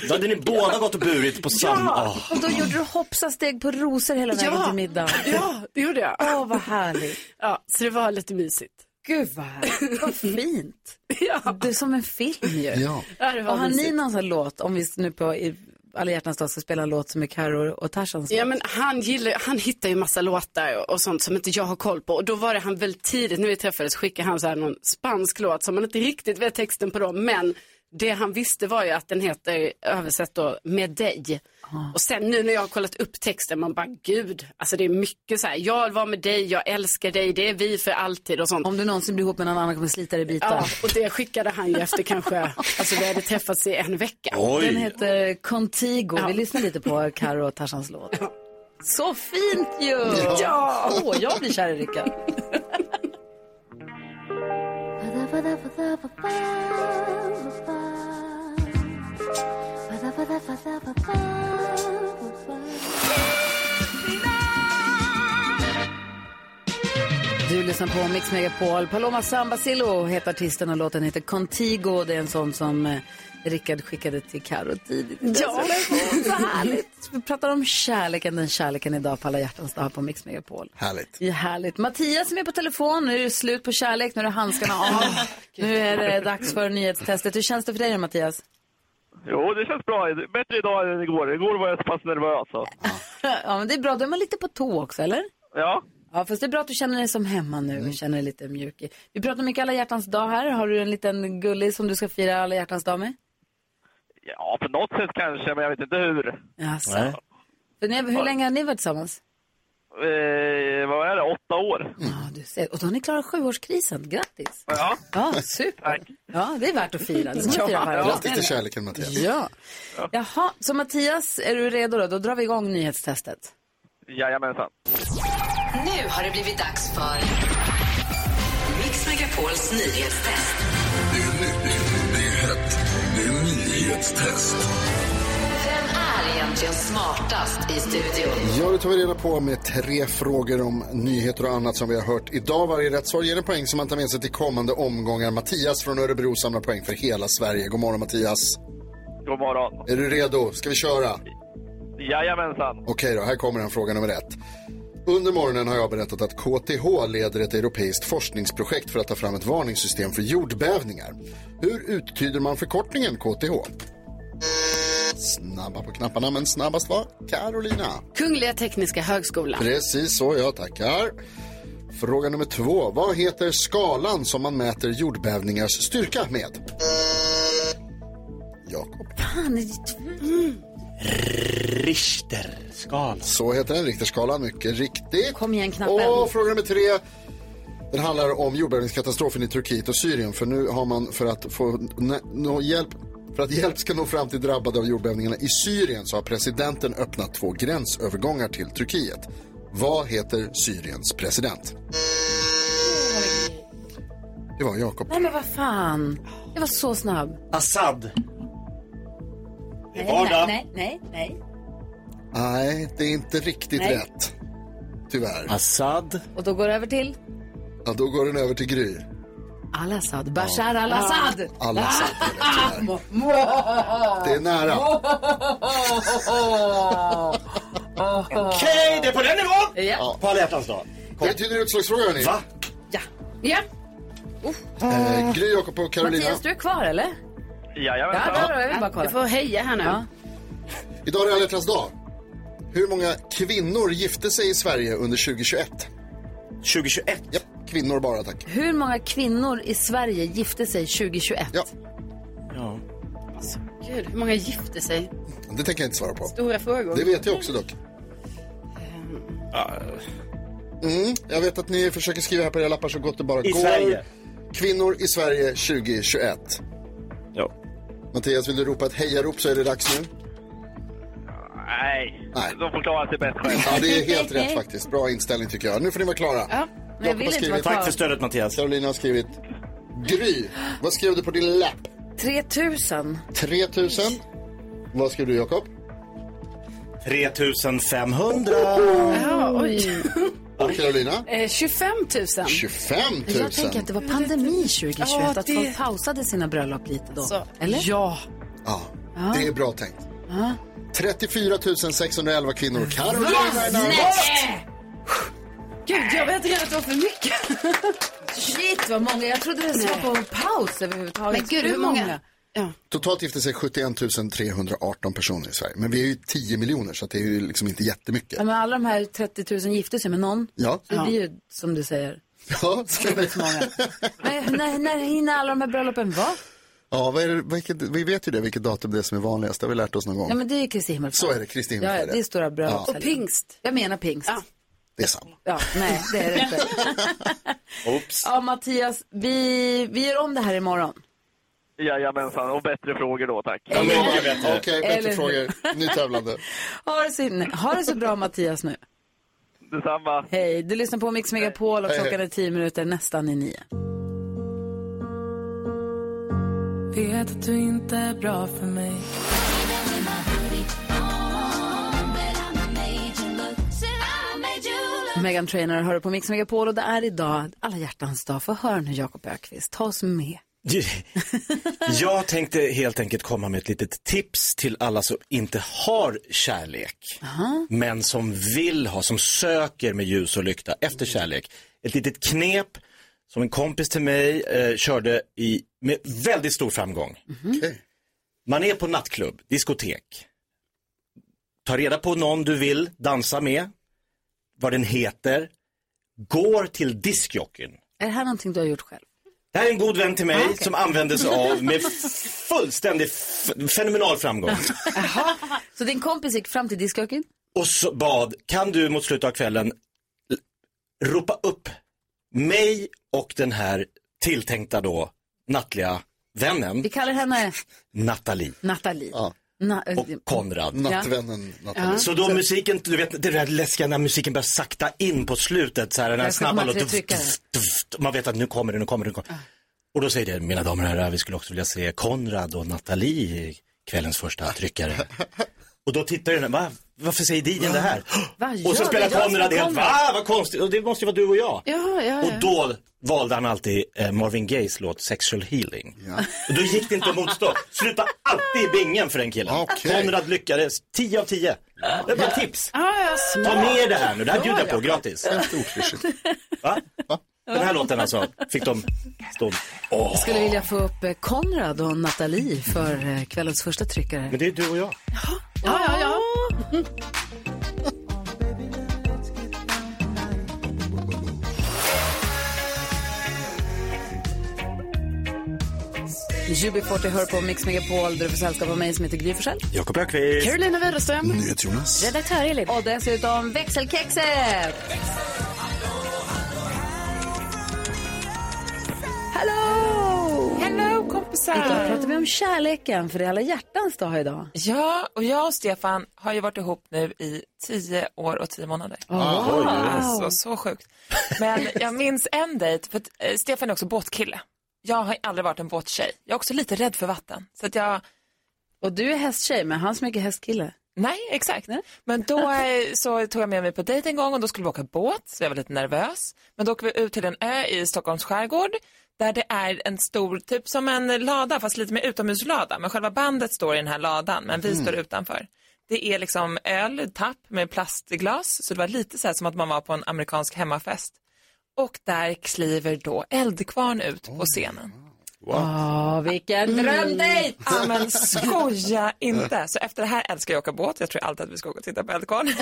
S2: *laughs*
S4: Då hade ni båda gått och burit på samma... Åh.
S1: Och då gjorde du hoppsa steg på rosor hela vägen
S2: Ja.
S1: till middagen.
S2: Ja, det gjorde jag.
S1: Åh, vad härligt. *laughs*
S2: Ja, så det var lite mysigt.
S1: Gud vad härligt. Vad fint. *laughs*
S2: Ja.
S1: Det är som en film ju.
S6: Ja.
S2: Ja,
S1: Och har ni någon sån här låt, om vi nu på alla hjärtans dag ska spela en låt som är Karo och Tarzans
S2: Ja men han gillar, han hittar ju massa låtar och, och sånt som inte jag har koll på. Och då var det han väldigt tidigt när vi träffades skickade han så här någon spansk låt som man inte riktigt vet texten på då. Men det han visste var ju att den heter översatt då med dig. Och sen nu när jag har kollat upp texten man bara gud, alltså det är mycket så här, jag var med dig, jag älskar dig, det är vi för alltid och sånt.
S1: Om du någonsin blir ihop med någon annan kommer slita dig i bitar.
S2: Ja, och det skickade han ju efter kanske, alltså vi hade träffats i en vecka.
S1: Den heter Contigo. Vi lyssnar lite på Karo och Tarzans låt. Så fint ju!
S2: Ja.
S1: Åh, jag blir kär i Rickard. *laughs* Du lyssnar på Mix Megapol. Paloma Sambasillo heter artisten och låten heter Contigo. Det är en sån som eh, Rickard skickade till Karo tidigt.
S2: Ja.
S1: Så härligt. Vi pratar om kärleken, den kärleken idag på alla hjärtans dag på Mix Megapol.
S6: Härligt.
S1: Ja, härligt. Mattias är med på telefon. Nu är det slut på kärlek, nu är det handskarna av. *laughs* nu är det dags för nyhetstestet. Hur känns det för dig Mattias?
S7: Jo, det känns bra. Bättre idag än igår. Igår var jag så pass nervös. Så. *laughs*
S1: Ja, men det är bra. Då är man lite på tå också, eller?
S7: Ja.
S1: Ja, fast det är bra att du känner dig som hemma nu och känner dig lite mjuk. Vi pratar mycket alla hjärtans dag här. Har du en liten gullig som du ska fira alla hjärtans dag med?
S7: ja, på något sätt kanske, men jag vet inte hur.
S1: Jaså. För ni, hur länge har ni varit tillsammans?
S7: Eh, vad är det? Åtta år?
S1: Ja, du ser. Och då har ni klarat sjuårskrisen. Grattis!
S7: Ja.
S1: Ja, super. Ja, det är värt att fira. Det ska man fira varje dag.
S6: Grattis till kärleken Mattias.
S1: Ja. Jaha, så Mattias, är du redo då? Då drar vi igång nyhetstestet.
S7: Jajamensan.
S5: Nu har det blivit dags för Mix Megapols nyhetstest.
S3: Det är nytt, det är hett, det är nyhetstest.
S5: Egentligen smartast i studion?
S6: Ja, det tar vi reda på med tre frågor om nyheter och annat som vi har hört idag. Varje rätt svar ger en poäng som man tar med sig till kommande omgångar. Mattias från Örebro samlar poäng för hela Sverige. God morgon Mattias.
S7: God morgon.
S6: Är du redo? Ska vi köra?
S7: Jajamensan.
S6: Okej då, här kommer en fråga nummer ett. Under morgonen har jag berättat att KTH leder ett europeiskt forskningsprojekt för att ta fram ett varningssystem för jordbävningar. Hur uttyder man förkortningen KTH? Snabba på knapparna, men snabbast var Carolina.
S2: Kungliga Tekniska Högskolan.
S6: Precis så, jag tackar. Fråga nummer två. Vad heter skalan som man mäter jordbävningars styrka med? Jakob.
S1: Fan, det
S4: Richterskalan.
S6: Så heter den, Richterskalan, mycket riktigt.
S1: Kom igen, knappen.
S6: Och fråga nummer tre. Den handlar om jordbävningskatastrofen i Turkiet och Syrien. För nu har man för att få hjälp för att hjälp ska nå fram till drabbade av jordbävningarna i Syrien så har presidenten öppnat två gränsövergångar till Turkiet. Vad heter Syriens president? Det var Jakob.
S1: Nej, men vad fan. Jag var så snabb.
S4: Assad.
S1: Nej,
S4: vardag.
S1: nej, nej, nej.
S6: Nej, det är inte riktigt
S1: Nej.
S6: rätt. Tyvärr.
S4: Assad.
S1: Och då går det över till
S6: Ja, då går den över till Gry.
S1: Al-Assad. Bashar al-Assad.
S6: Al-Assad är rätt, tyvärr. Det är nära. *laughs*
S4: Okej, det är på den nivån!
S1: Ja.
S4: På alla hjärtans dag.
S6: Det betyder utslagsfråga hörni.
S4: Va?
S1: Ja. Ja.
S6: Eh, Gry, Jakob och Carolina.
S1: Mattias, du är kvar eller?
S7: Jajamensan.
S1: Ja, då, bara kolla.
S2: Du får heja här nu.
S1: Ja.
S6: Idag är det alla hjärtans dag. Hur många kvinnor gifte sig i Sverige under 2021?
S4: 2021?
S6: Ja, kvinnor bara tack.
S1: Hur många kvinnor i Sverige gifte sig 2021?
S6: Ja.
S4: Ja.
S2: Gud, hur många gifte sig?
S6: Det tänker jag inte svara på.
S2: Stora frågor.
S6: Det vet jag också dock. Mm, jag vet att ni försöker skriva här på era lappar så gott det bara
S4: I
S6: går.
S4: Sverige.
S6: Kvinnor i Sverige 2021.
S4: Ja.
S6: Mattias, vill du ropa ett hejarop så är det dags nu.
S7: Nej,
S6: Nej.
S7: de får klara sig bäst själva.
S6: Ja, det är helt rätt faktiskt. Bra inställning tycker jag. Nu får ni vara klara.
S1: Ja, men jag vill inte
S6: skrivit-
S1: vara
S4: Tack för stödet Mattias.
S6: Carolina har skrivit Gry. Vad skrev du på din lapp?
S1: 3000.
S6: 3000. Vad skrev du Jakob?
S4: 3500.
S2: Ja, oj.
S6: Och Carolina?
S2: Eh, 25 000.
S6: 25 000.
S1: Jag tänker att det var pandemi 2021,
S2: Ja,
S1: att
S2: det-
S1: folk pausade sina bröllop lite då.
S2: Så.
S1: Eller?
S2: Ja.
S6: Ja, det är bra tänkt.
S1: Ja.
S6: 34 611 kvinnor. Carolina är närmast.
S2: Gud, jag vet inte att det var för mycket.
S1: Shit vad många, jag trodde det var på paus överhuvudtaget.
S2: Men gud, hur många? Ja.
S6: Totalt gifte sig 71 318 personer i Sverige. Men vi är ju 10 miljoner så det är ju liksom inte jättemycket.
S1: Ja, men alla de här 30 000 gifte sig med någon.
S6: Ja.
S1: Så det blir ju som du säger.
S6: Ja, ska vi...
S1: Men när, när hinner alla de här bröllopen vara?
S6: ja vad är det, vilket, vi vet ju det, vilket datum det är som är vanligast. Det har vi lärt oss någon gång.
S1: Ja men det är Kristi himmelfärd.
S6: Så är det, Kristi
S1: Ja, ja,
S6: himmelfärd.
S1: det är stora bröllop.
S6: Ja.
S2: Och pingst.
S1: Jag menar pingst.
S2: Ja.
S6: Det är samma.
S1: Ja, nej, det är det inte. *laughs*
S4: Oops.
S1: Ja, Mattias, vi, vi gör om det här imorgon.
S7: Jajamensan, och bättre frågor då tack.
S4: Ja, mycket bättre.
S6: Okej,
S1: Eller
S6: bättre
S1: hur?
S6: frågor. Ny tävlande. *laughs*
S1: Ha det, så, nej, ha det så bra, Mattias, nu.
S7: Detsamma.
S1: Hej, du lyssnar på Mix Megapol och
S6: Hej,
S1: klockan
S6: hej.
S1: är tio minuter nästan i nio.
S13: Vet att du inte är bra för mig
S1: Megan Trainor hör på Mix Megapol och det är idag alla hjärtans dag. Få höra nu, Jakob Ökvist. Ta oss med.
S4: Jag tänkte helt enkelt komma med ett litet tips till alla som inte har kärlek. Men som vill ha, som söker med ljus och lykta efter kärlek. Ett litet knep som en kompis till mig eh, körde i, med väldigt stor framgång.
S6: Okej.
S4: Man är på nattklubb, diskotek. Ta reda på någon du vill dansa med, vad den heter, går till diskjockeyn.
S1: Är det här någonting du har gjort själv?
S4: Det här är en god vän till mig som använde sig av *laughs* med fullständig fenomenal framgång.
S1: Så din kompis gick fram till diskjockeyn?
S4: Och så bad, kan du mot slutet av kvällen ropa upp mig och den här tilltänkta då nattliga vännen,
S1: Vi kallar henne
S4: Nathalie
S1: Nathalie.
S6: Ja.
S1: Na
S4: och Konrad.
S6: Nattvännen Nathalie.
S4: Så då musiken, du vet det där läskiga när musiken börjar sakta in på slutet så här, den här snabba låten. Man vet att nu kommer det, nu kommer det. Nu kommer. det. Och då säger det, mina damer och herrar, vi skulle också vilja se Konrad och Nathalie i kvällens första tryckare. *laughs* Och då tittar den, va? Varför säger DJn det här?
S1: Va,
S4: Och så spelar Konrad helt, va? Vad konstigt. Och det måste ju vara du och jag.
S2: Ja, ja, ja.
S4: Och då valde han alltid eh, Marvin Gayes låt Sexual Healing. Och då gick det inte att motstå. Sluta alltid i bingen för den killen.
S6: Okej.
S4: Konrad lyckades 10 av 10. Det är bara tips.
S2: Ja, ja.
S4: Ta med det här nu, det här bjuder jag på gratis. Va? Den här låten alltså, fick de stå... Åh.
S1: Jag skulle vilja få upp eh, Konrad och Nathalie för eh, kvällens första tryckare.
S4: Men det är du och jag.
S2: Ja, ja, ja.
S1: UB40 hör på Mix Megapol där du får sällskap av mig som heter Gry Forssell.
S4: Jakob Öqvist.
S2: Carolina Widerström.
S6: NyhetsJonas.
S2: Redaktör Elin.
S1: Och dessutom växelkexet! Hello!
S14: Hello kompisar!
S1: Idag pratar vi om kärleken, för det är alla hjärtans dag idag.
S14: Ja, och jag och Stefan har ju varit ihop nu i tio år och tio månader.
S1: Wow.
S14: Alltså, så sjukt. Men jag minns en dejt, för eh, Stefan är också båtkille. Jag har aldrig varit en båttjej. Jag är också lite rädd för vatten. Så att jag...
S1: Och du är hästtjej, men han som är hästkille.
S14: Nej, exakt. Men då eh, så tog jag med mig på dejt en gång och då skulle vi åka båt, så jag var lite nervös. Men då åker vi ut till en ö i Stockholms skärgård där det är en stor, typ som en lada, fast lite mer utomhuslada. Men själva bandet står i den här ladan, men vi står utanför. Det är liksom öl, tapp med plastglas, så det var lite så här som att man var på en amerikansk hemmafest. Och där kliver då Eldkvarn ut på scenen.
S1: Åh, vilken drömdejt!
S14: Ja, men skoja inte. Så efter det här älskar jag att åka båt. Jag tror alltid att vi ska åka och titta på Eldkvarn. *laughs*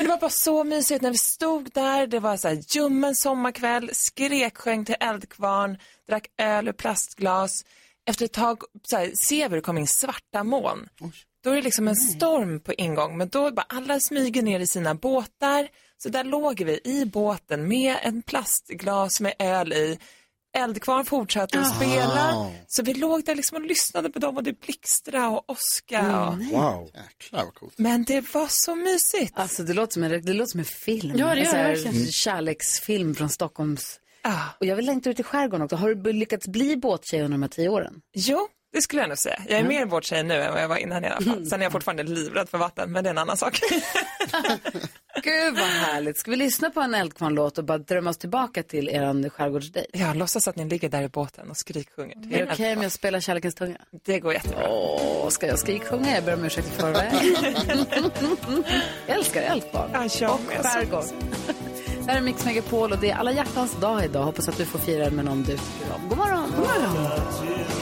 S14: det var bara så mysigt när vi stod där. Det var så här ljummen sommarkväll, skreksjöng till Eldkvarn, drack öl ur plastglas. Efter ett tag så här, ser vi det kom in svarta moln. Då är det liksom en storm på ingång, men då bara alla smyger ner i sina båtar. Så där låg vi i båten med en plastglas med öl i. Eldkvarn fortsatte att spela. Så vi låg där liksom och lyssnade på dem och det blixtra och åska. Och...
S6: Wow. Jäklar vad coolt.
S14: Men det var så mysigt.
S1: Alltså det låter som en, det låter som en film.
S2: Ja, det gör
S1: Alltså,
S2: det
S1: här
S2: verkligen.
S1: Kärleksfilm från Stockholms... Och jag vill längta ut i skärgården också. Har du lyckats bli båttjej under de här tio åren?
S14: Jo, det skulle jag nog säga. Jag är mer båttjej nu än vad jag var innan i alla fall. Sen är jag fortfarande livrädd för vatten, men det är en annan sak. *laughs*
S1: Gud vad härligt. Ska vi lyssna på en Eldkvarn-låt och bara drömma oss tillbaka till er skärgårdsdejt?
S14: Ja, låtsas att ni ligger där i båten och skriksjunger.
S1: Är det okej om jag spelar Kärlekens tunga?
S14: Det går jättebra.
S1: Åh, ska jag skriksjunga? Jag ber om ursäkt i förväg. *laughs* jag älskar Eldkvarn.
S14: Ja, jag
S1: och skärgård. Det här är Mix Megapol och det är alla hjärtans dag idag. Hoppas att du får fira med någon du tycker om. God morgon! God morgon!